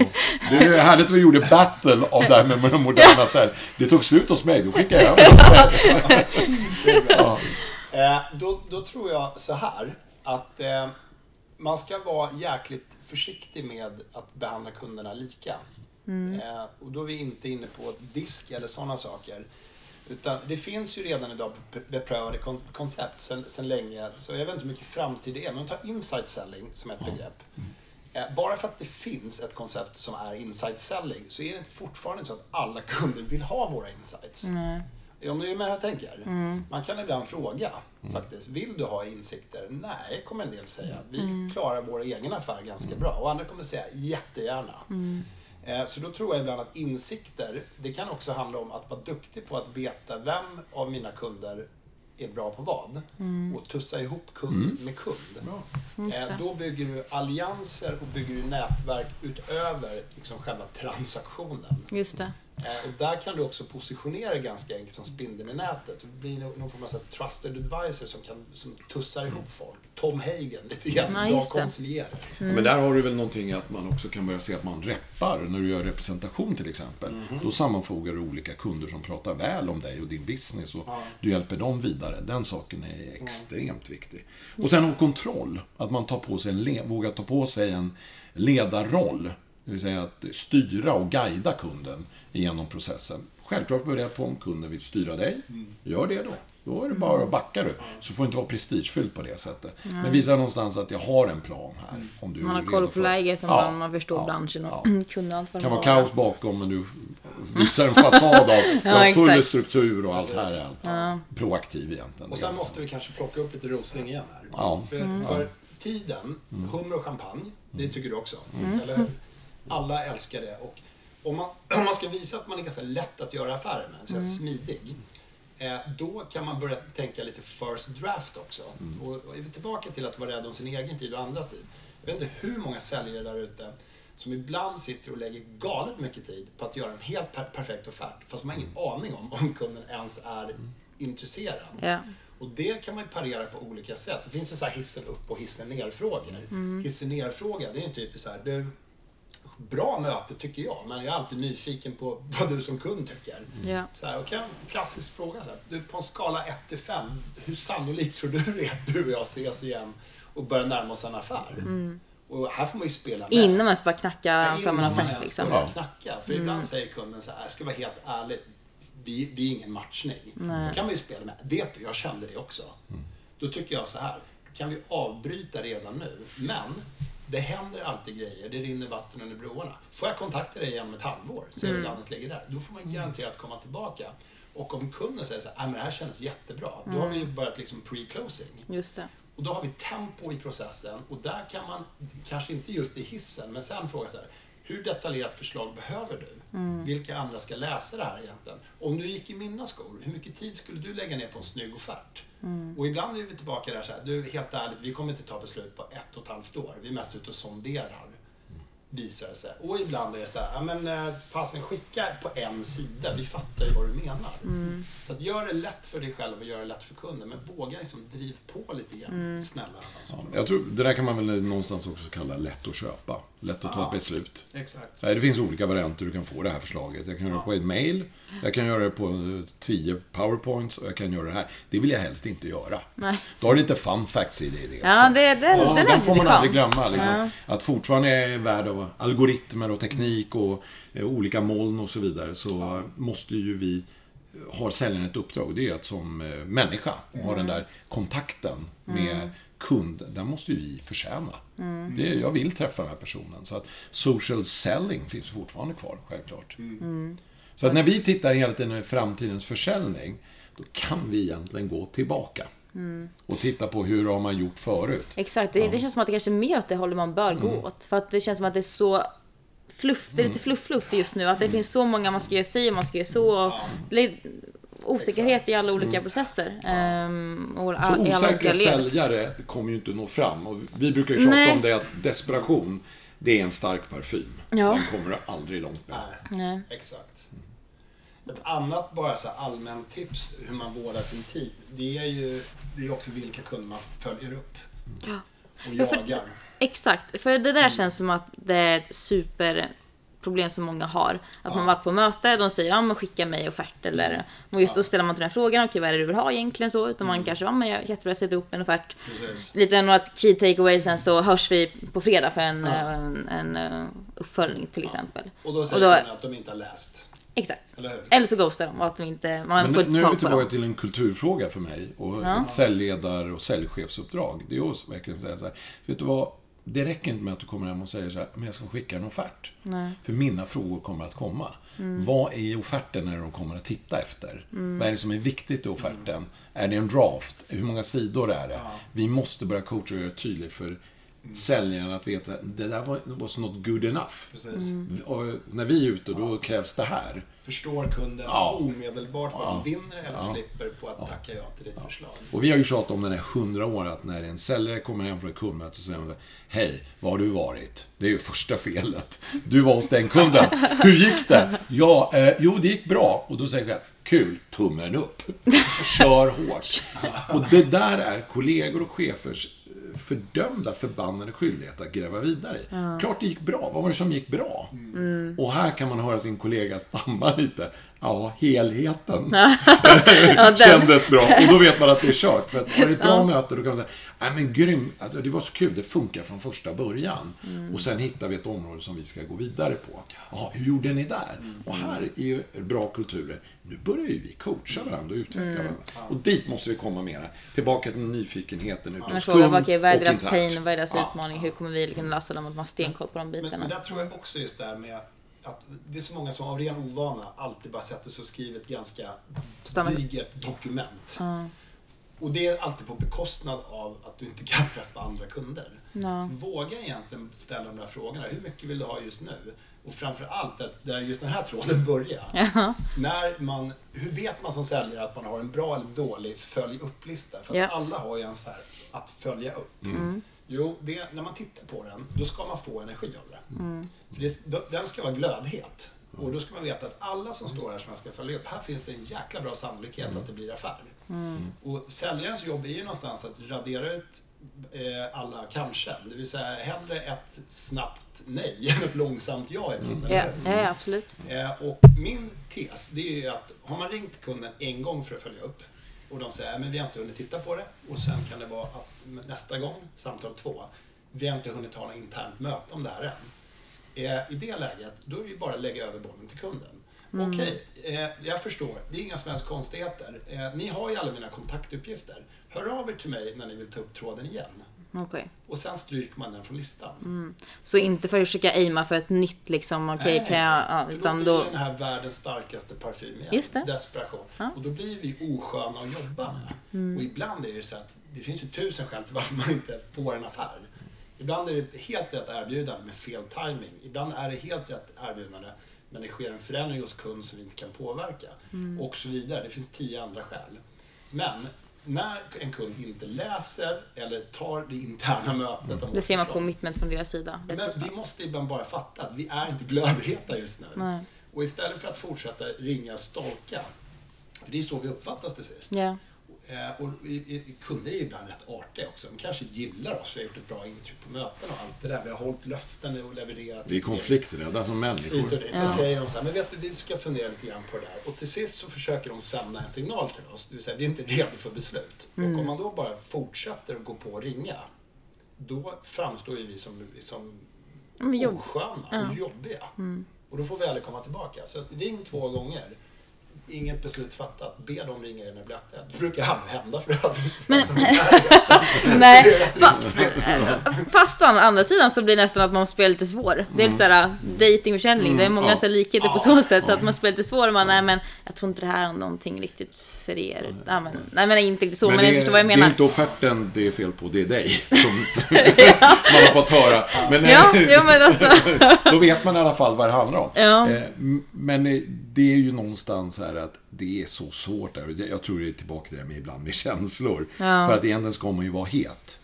Det är härligt att vi gjorde battle av det här med de moderna så här. Det tog slut hos mig, då skickade jag över det. ja. Eh, då, då tror jag så här att eh, man ska vara jäkligt försiktig med att behandla kunderna lika. Eh, och då är vi inte inne på disk eller sådana saker. Utan det finns ju redan idag be- beprövade kon- koncept sedan sen länge. Så jag vet inte hur mycket framtid det är. Men ta insight selling som ett begrepp. Eh, Bara för att det finns ett koncept som är insight selling så är det fortfarande så att alla kunder vill ha våra insights. Om du är med här jag tänker. Man kan ibland fråga faktiskt. Vill du ha insikter? Nej, kommer en del säga. Vi klarar vår egen affär ganska bra. Och andra kommer säga jättegärna. Eh, Så då tror jag ibland att insikter, det kan också handla om att vara duktig på att veta vem av mina kunder är bra på vad. Och tussa ihop kund med kund. Eh, Då bygger du allianser och bygger du nätverk utöver liksom själva transaktionen. Just det. Eh, Och där kan du också positionera dig ganska enkelt som spindeln i nätet. Du blir någon form av så trusted advisor som, kan, som tussar ihop folk. Tom Hagen, lite grann. Ja, Bra det. konsilierer. Men där har du väl någonting att man också kan börja se att man reppar när du gör representation till exempel. Då sammanfogar du olika kunder som pratar väl om dig och din business och du hjälper dem vidare. Den saken är extremt viktig. Och sen ha kontroll. Att man tar på sig en vågar ta på sig en ledarroll. Det vill säga att styra och guida kunden genom processen. Självklart börjar på om kunden vill styra dig. Gör det då. Då är det bara att backa du. Så får inte vara prestigefyllt på det sättet. Men visa någonstans att jag har en plan här. Om du Man har koll på för- läget och Ja, man, man förstår ja, branschen och ja. kunde allt vad Det kan vara var. kaos bakom men du visar en fasad av Ja, full exakt. struktur och allt Precis. här är allt. Proaktiv egentligen. Och sen måste vi kanske plocka upp lite Rosling igen här. Ja. För, för tiden, hummer och champagne, det tycker du också. Eller hur? Alla älskar det. Och om man, om man ska visa att man är ganska lätt att göra affärer med, vill säga smidig, eh, då kan man börja tänka lite first draft också. Och, och är vi tillbaka till att vara rädd om sin egen tid och andras tid. Jag vet inte hur många säljare där ute som ibland sitter och lägger galet mycket tid på att göra en helt per- perfekt offert, fast de har ingen aning om om kunden ens är intresserad. Ja. Och det kan man ju parera på olika sätt. Det finns ju så här hissen upp och hissen ner-frågor. Hissen ner-fråga, det är ju typ så här, du, bra möte tycker jag, men jag är alltid nyfiken på vad du som kund tycker. Ja. Så här, en klassisk fråga så här, du på en skala 1 till 5, hur sannolikt tror du det är att du och jag ses igen och börjar närma oss en affär? Och här får man ju spela med. Innan man ens börjar knacka fram en innan man offert ens liksom. börjar knacka. För ibland säger kunden så här, jag ska vara helt ärlig, vi, vi är ingen matchning. Då kan man ju spela med, vet du, jag kände det också. Då tycker jag så här, kan vi avbryta redan nu? Men det händer alltid grejer, det rinner vatten under broarna. Får jag kontakta dig igenom ett halvår, se hur landet ligger där. Då får man garanterat komma tillbaka. Och om kunden säger så här, "Ah, men det här kändes jättebra. Då har vi ju börjat liksom pre-closing. Just det. Och då har vi tempo i processen och där kan man, kanske inte just i hissen, men sen fråga så här. Hur detaljerat förslag behöver du? Vilka andra ska läsa det här egentligen? Om du gick i mina skor, hur mycket tid skulle du lägga ner på en snygg offert? Och ibland är vi tillbaka där så här, du helt ärligt, vi kommer inte ta beslut på ett och ett halvt år. Vi är mest ute och sonderar. Visar det sig. Och ibland är det så här, ja men eh, fasen skicka på en sida, vi fattar ju vad du menar. Så att gör det lätt för dig själv och gör det lätt för kunden, men våga liksom driv på lite grann. Snälla. Alltså. Jag tror, det där kan man väl någonstans också kalla lätt att köpa. Lätt att ta ett beslut. Exakt. Nej, Det finns olika varianter du kan få det här förslaget. Jag kan göra det på ett mail, jag kan göra det på eh, 10 powerpoints och jag kan göra det här. Det vill jag helst inte göra. Nej. Du har lite fun facts i det. det Ja, också. det, den, Ja, den den får man aldrig glömma. Liksom. Att fortfarande är värld av algoritmer och teknik och eh, olika moln och så vidare så måste ju vi har säljaren ett uppdrag. Det är att som eh, människa ha den där kontakten med kund. Den måste ju vi förtjäna. Det, jag vill träffa den här personen. Så att social selling finns fortfarande kvar, självklart. Så att när vi tittar hela tiden i framtidens försäljning, då kan vi egentligen gå tillbaka. Och titta på hur har man gjort förut. Exakt, det, det känns som att det kanske är mer åt det hållet man bör gå Mm. åt. För att det känns som att det är så fluff, det är lite fluff-fluff just nu. Att Mm. det finns så många man ska göra si och man ska göra så. Och det är osäkerhet i alla olika processer. Ehm, och Mm. Så osäkra säljare kommer ju inte nå fram. Och vi brukar ju tjata Nej. om det att desperation, det är en stark parfym. Ja. Den kommer du aldrig långt med. Nej. Exakt. Ett annat bara så allmänt tips hur man vårdar sin tid. Det är ju det är också vilka kunder man följer upp Ja. och Ja, för- jagar. Exakt, för det där känns som att det är ett superproblem som många har. Att man varit på möte, de säger ja men skicka mig offert eller och just då ställer man till den frågan, okej vad är det du vill ha egentligen så? Utan man kanske, ja men jag jättebra, sätta ihop en offert. Precis. Lite några key takeaways sen så hörs vi på fredag för en, en, en eh, uppföljning till exempel. Och då säger Och då- att de inte har läst. Exakt. Eller? Eller så ghostar de och att de inte, man Men får nu, inte nu är vi tillbaka till en kulturfråga för mig. Och ett säljledar och säljchefsuppdrag. Det är att verkligen säga så här. Vet du vad? Det räcker inte med att du kommer hem och säger så här, men jag ska skicka en offert. För mina frågor kommer att komma. Mm. Vad är i offerten när de kommer att titta efter? Vad är det som är viktigt i offerten? Är det en draft? Hur många sidor är det? Vi måste börja coacha och göra tydligt för säljaren att veta, det där var, was not good enough. Precis. Och när vi är ute, då krävs det här. Förstår kunden Ja. omedelbart vad de vinner eller slipper på att tacka ja till ditt förslag. Och vi har ju tjatat om den här hundra år att när en säljare kommer hem från ett kundmöte så säger de Hej, var har du varit? Det är ju första felet. Du var hos den kunden. Hur gick det? Ja, eh, jo det gick bra. Och då säger jag Kul, tummen upp. Kör hårt. Och det där är kollegor och chefers fördömda, förbannade skyldighet att gräva vidare i. Klart det gick bra. Vad var det som gick bra? Och här kan man höra sin kollega stamma lite. Ja, helheten den. kändes bra. Och då vet man att det är kört. För att har det ett bra möte, då kan man säga, nej men grym, alltså, det var så kul, det funkar från första början. Mm. Och sen hittar vi ett område som vi ska gå vidare på. Jaha, hur gjorde ni där? Mm. Och här är ju bra kulturer. Nu börjar ju vi coacha varandra och utveckla Mm. varandra. Och dit måste vi komma mera. Tillbaka till nyfikenheten Man hos frågar kund vad, är och deras pain, vad är deras Ja. utmaning, hur kommer vi kunna lösa dem? Att man har stenkoll på de Men, bitarna. men där tror jag också just det här med att det är så många som av ren ovana alltid bara sätter sig och skriver ett ganska Stämmer. digert dokument. Och det är alltid på bekostnad av att du inte kan träffa andra kunder. Så våga egentligen ställa de där frågorna. Hur mycket vill du ha just nu? Och framför allt, att där just den här tråden börjar. Ja. När man, hur vet man som säljare att man har en bra eller dålig följ upp-lista? För att alla har ju en så här, att följa upp. Jo, det, när man tittar på den, då ska man få energi av det. För det, då- den ska vara glödhet. Och då ska man veta att alla som står här som jag ska följa upp, här finns det en jäkla bra sannolikhet att det blir affär. Och säljarens jobb är ju någonstans att radera ut eh, alla kanske. Det vill säga hellre ett snabbt nej än ett långsamt ja ibland. Ja, hur? ja, ja, absolut. Eh, och min tes, det är ju att har man ringt kunden en gång för att följa upp och de säger men vi har inte hunnit titta på det och sen kan det vara att nästa gång, samtal två, vi har inte hunnit ha något internt möte om det här än. Eh, I det läget, då är det ju bara att lägga över bollen till kunden. Okej, eh, jag förstår. Det är inga som helst konstigheter. Eh, ni har ju alla mina kontaktuppgifter. Hör av er till mig när ni vill ta upp tråden igen. Okej. Och sen stryker man den från listan. Så inte för att försöka aima för ett nytt liksom, okej Nej, kan jag, ja, för utan då blir då... den här världens starkaste parfym igen. Just det. Desperation. Och då blir vi osköna att jobba med. Mm. Och ibland är det så att det finns ju tusen skäl till varför man inte får en affär. Ibland är det helt rätt erbjudande med fel timing. Ibland är det helt rätt erbjudande men det sker en förändring hos kund som vi inte kan påverka. Mm. Och så vidare. Det finns tio andra skäl. Men när en kund inte läser eller tar det interna mötet om Det ser man på commitment från deras sida. men vi måste ibland bara fatta att vi är inte glödheta just nu. Nej. Och istället för att fortsätta ringa och stolka, för det är så vi uppfattas till sist. Ja. Eh, och i, i, kunder är ibland rätt artiga också. De kanske gillar oss, vi har gjort ett bra intryck på möten och allt det där. Vi har hållit löften och levererat. Vi är konflikträdda som Hit och människor. dit. Då säger de så här, men vet du, vi ska fundera lite grann på det där. Och till sist så försöker de sända en signal till oss. Det vill säga, vi är inte redo för beslut. Och om man då bara fortsätter att gå på och ringa, då framstår ju vi som, som jobb. osköna och jobbiga. Och då får vi aldrig komma tillbaka. Så att ring två gånger. Inget beslut fattat. Be dem ringa er när det blir aktuellt. Det brukar aldrig hända för övrigt. Men- Nej, det är rätt riskfritt. fast å andra sidan så blir det nästan att man spelar lite svår. Det är lite såhär datingförsäljning, det är många ja. så likheter på så sätt så att man spelar lite svår och man, nej men jag tror inte det här är någonting riktigt för er. Nej men, nej, men inte riktigt så, men, det, jag förstår vad jag det är menar. inte offerten det är fel på, det är dig. Som man har fått höra. Men, Ja, ja men alltså. Då vet man i alla fall vad det handlar om. Ja. Eh, Men eh, det är ju någonstans här att det är så svårt där. Jag tror det är tillbaka till det med ibland med känslor. För att egentligen ska man ju vara het.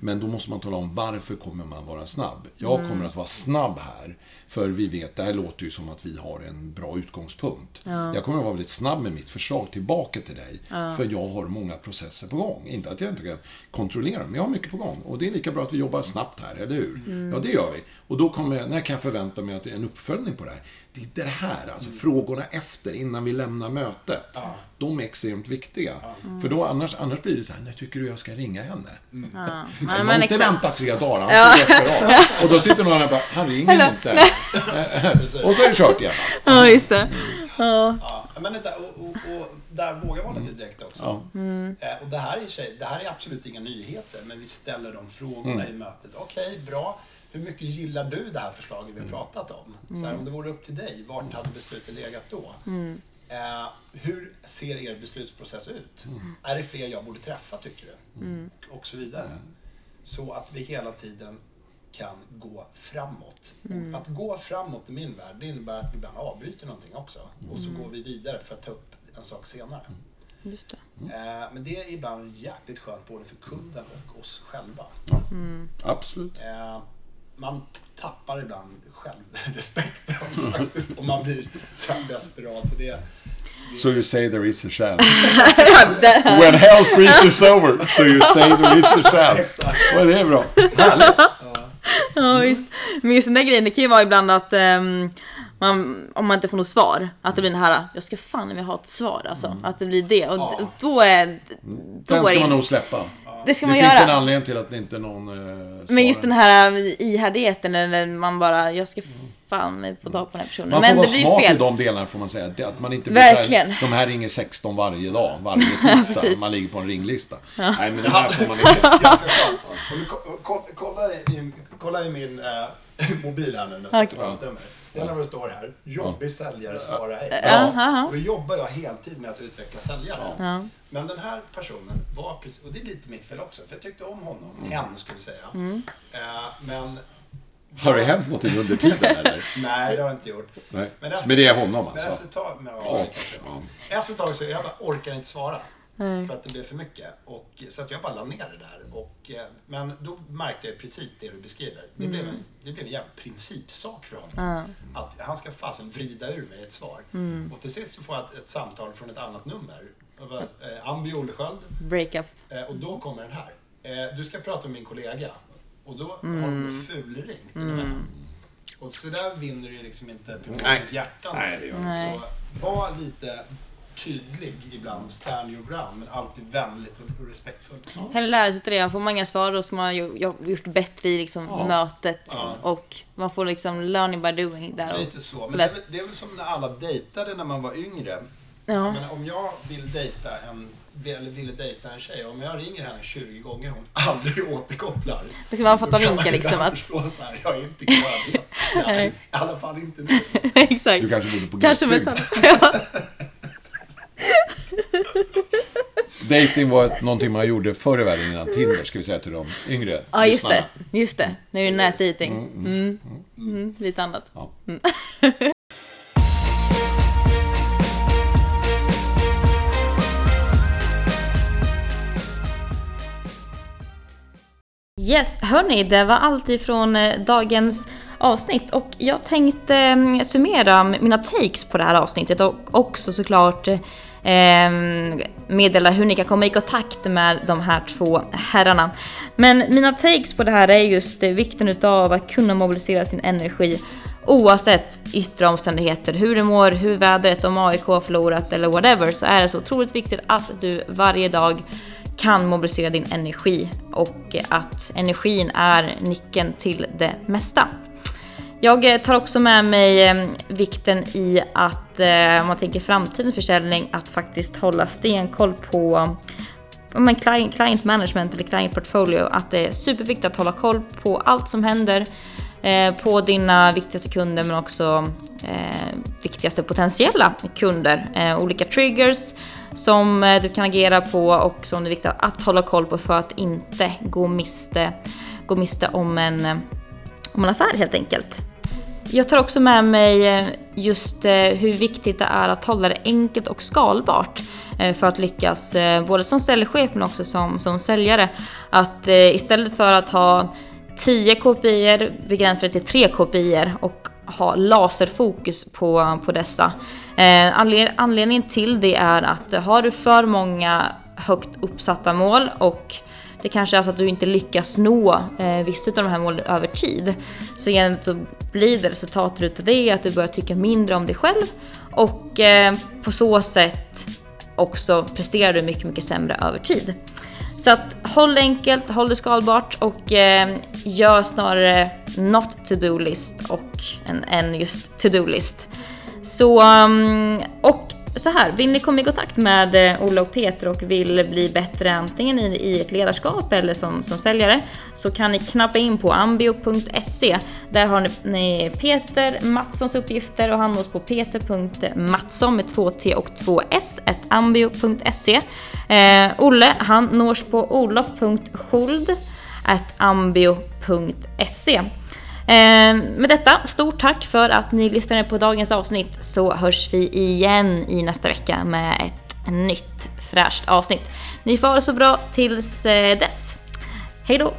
Men då måste man tala om varför kommer man vara snabb. Jag kommer att vara snabb här. För vi vet, det här låter ju som att vi har en bra utgångspunkt. Jag kommer att vara väldigt snabb med mitt förslag tillbaka till dig. För jag har många processer på gång. Inte att jag inte kan kontrollera dem, men jag har mycket på gång. Och det är lika bra att vi jobbar snabbt här, eller hur? Ja, det gör vi. Och då kommer jag, när kan jag förvänta mig att det är en uppföljning på det här? Det är det här, alltså frågorna efter, innan vi lämnar mötet. De är extremt viktiga. För då annars, annars blir det så här, när tycker du jag ska ringa henne? Ja, Man men måste exakt. vänta tre dagar, han desperat. Och då sitter någon där och bara, han ringer inte. Och så är det kört igen. Ja, just det. Ja. Ja, men det där, och, och, och där vågar vara lite direkt också. Eh, och det här, är sig, det här är absolut inga nyheter, men vi ställer de frågorna i mötet. Okej, bra. Hur mycket gillar du det här förslaget vi har pratat om? Så här, om det vore upp till dig, vart hade beslutet legat då? Eh, hur ser er beslutsprocess ut? Är det fler jag borde träffa, tycker du? Och så vidare. Så att vi hela tiden kan gå framåt. Och att gå framåt i min värld, det innebär att vi ibland avbryter någonting också. Och så går vi vidare för att ta upp en sak senare. Just det. Eh, men det är ibland jäkligt skönt både för kunden och oss själva. Absolut. Eh, man tappar ibland självrespekten faktiskt om man blir så desperat. Så det, So you say there is a chance. When hell freezes over, so you say there is a chance. Och det är bra. Härligt. Ja, visst. Men just den där grejen, det kan ju vara ibland att ehm, man, om man inte får något svar, att det blir den här, jag ska fan vilja ha ett svar alltså. Att det blir det. Och Ja. d- då är då Den är ska det- man nog släppa. Det ska Det man finns en göra. anledning till att det inte är någon eh, Men just den här äh, ihärdigheten när man bara, jag ska fan få tag på den här personen. Man får Men vara det blir smart i fel. de delarna får man säga. Det- Att man inte blir Verkligen. de här ringer 16 varje dag, varje tisdag. Man ligger på en ringlista. Nej, men det här får man inte. kolla, i, kolla i min eh, mobil här nu när jag sätter Okej. på nummer. Ser när det står här, jobbig säljare svarar ej. Ja, ja, Då jobbar jag heltid med att utveckla säljare. ja. Men den här personen var precis, och det är lite mitt fel också, för jag tyckte om honom. Mm. Hen skulle vi säga. Eh, men Har det hänt någonting under tiden eller? nej, det har jag inte gjort. Nej. Men efter- Men det är honom Men alltså? efter ett tag, men, ja, kanske. Efter ett tag så jag bara orkar inte svara. Nej. För att det blev för mycket. Och, så att jag bara la ner det där. Och, eh, men då märkte jag precis det du beskriver. Det, blev, en, det blev en jävla principsak för honom. Att han ska fasen vrida ur mig ett svar. Och till sist så får jag ett, ett samtal från ett annat nummer. Bara, eh, Amby Olsköld. Breakup. Eh, och då kommer den här. Eh, du ska prata med min kollega. Och då har de fulringt. Mm. Och så där vinner du ju liksom inte publikens hjärtan. Nej, det gör Så var lite tydlig ibland, stand your ground, men alltid vänligt och respektfullt. Ja. Hellre lära sig det. Får man inga svar då ska man ju gjort bättre i liksom ja. mötet. Ja. Och man får liksom learning by doing där. Lite så. Men det är, väl, det är, väl, som när alla dejtade när man var yngre. Ja. Men om jag vill dejta en eller ville dejta en tjej. Om jag ringer henne 20 gånger och hon aldrig återkopplar. Då kan man fatta vinkeln liksom. Att... förstå så här, jag är inte kvar. I alla fall inte nu. Exakt. Du kanske bodde på glesbygd. Dating var ett, någonting man gjorde förr i världen innan Tinder, ska vi säga till de yngre Ja, just det. Just det. Nu är det nätdating. Mm, mm, mm. Mm. Lite annat. Ja. Mm. Yes, hörni, det var allt ifrån eh, dagens avsnitt och jag tänkte mm, summera mina takes på det här avsnittet och också såklart eh, Ehm, meddela hur ni kan komma i kontakt med de här två herrarna. Men mina takes på det här är just vikten utav att kunna mobilisera sin energi oavsett yttre omständigheter, hur du mår, hur vädret, om AIK har förlorat eller whatever, så är det så otroligt viktigt att du varje dag kan mobilisera din energi och att energin är nyckeln till det mesta. Jag eh, tar också med mig eh, vikten i att om man tänker framtidens försäljning att faktiskt hålla stenkoll på men client management eller client portfolio, att det är superviktigt att hålla koll på allt som händer eh, på dina viktigaste kunder men också eh, viktigaste potentiella kunder. Eh, olika triggers som eh, du kan agera på och som det är viktigt att hålla koll på för att inte gå miste, gå miste om, en, om en affär helt enkelt. Jag tar också med mig eh, just eh, hur viktigt det är att hålla det enkelt och skalbart eh, för att lyckas både som säljchef men också som, som säljare. Att istället för att ha 10 KPI begränsa det till 3 KPI och ha laserfokus på, på dessa. Anledningen till det är att har du för många högt uppsatta mål och det kanske är så att du inte lyckas nå eh, vissa av de här målen över tid. Så igen så blir det resultatet utav det att du börjar tycka mindre om dig själv och eh, på så sätt också presterar du mycket, mycket sämre över tid. Så att håll det enkelt, håll det skalbart och eh, gör snarare not to do list och än, en just to do list. Så, um, och så här, vill ni komma i kontakt med eh, Ola och Peter och vill bli bättre antingen i, i ett ledarskap eller som, som säljare så kan ni knappa in på ambio.se. Där har ni, Peter Mattssons uppgifter och han nås på peter.mattsson med två t och två s ambio.se. Eh, Olle han nås på olof.skuld ambio.se. Ehm, med detta, stort tack för att ni lyssnade på dagens avsnitt så hörs vi igen i nästa vecka med ett nytt fräscht avsnitt. Ni får ha det så bra tills eh, dess. Hej då!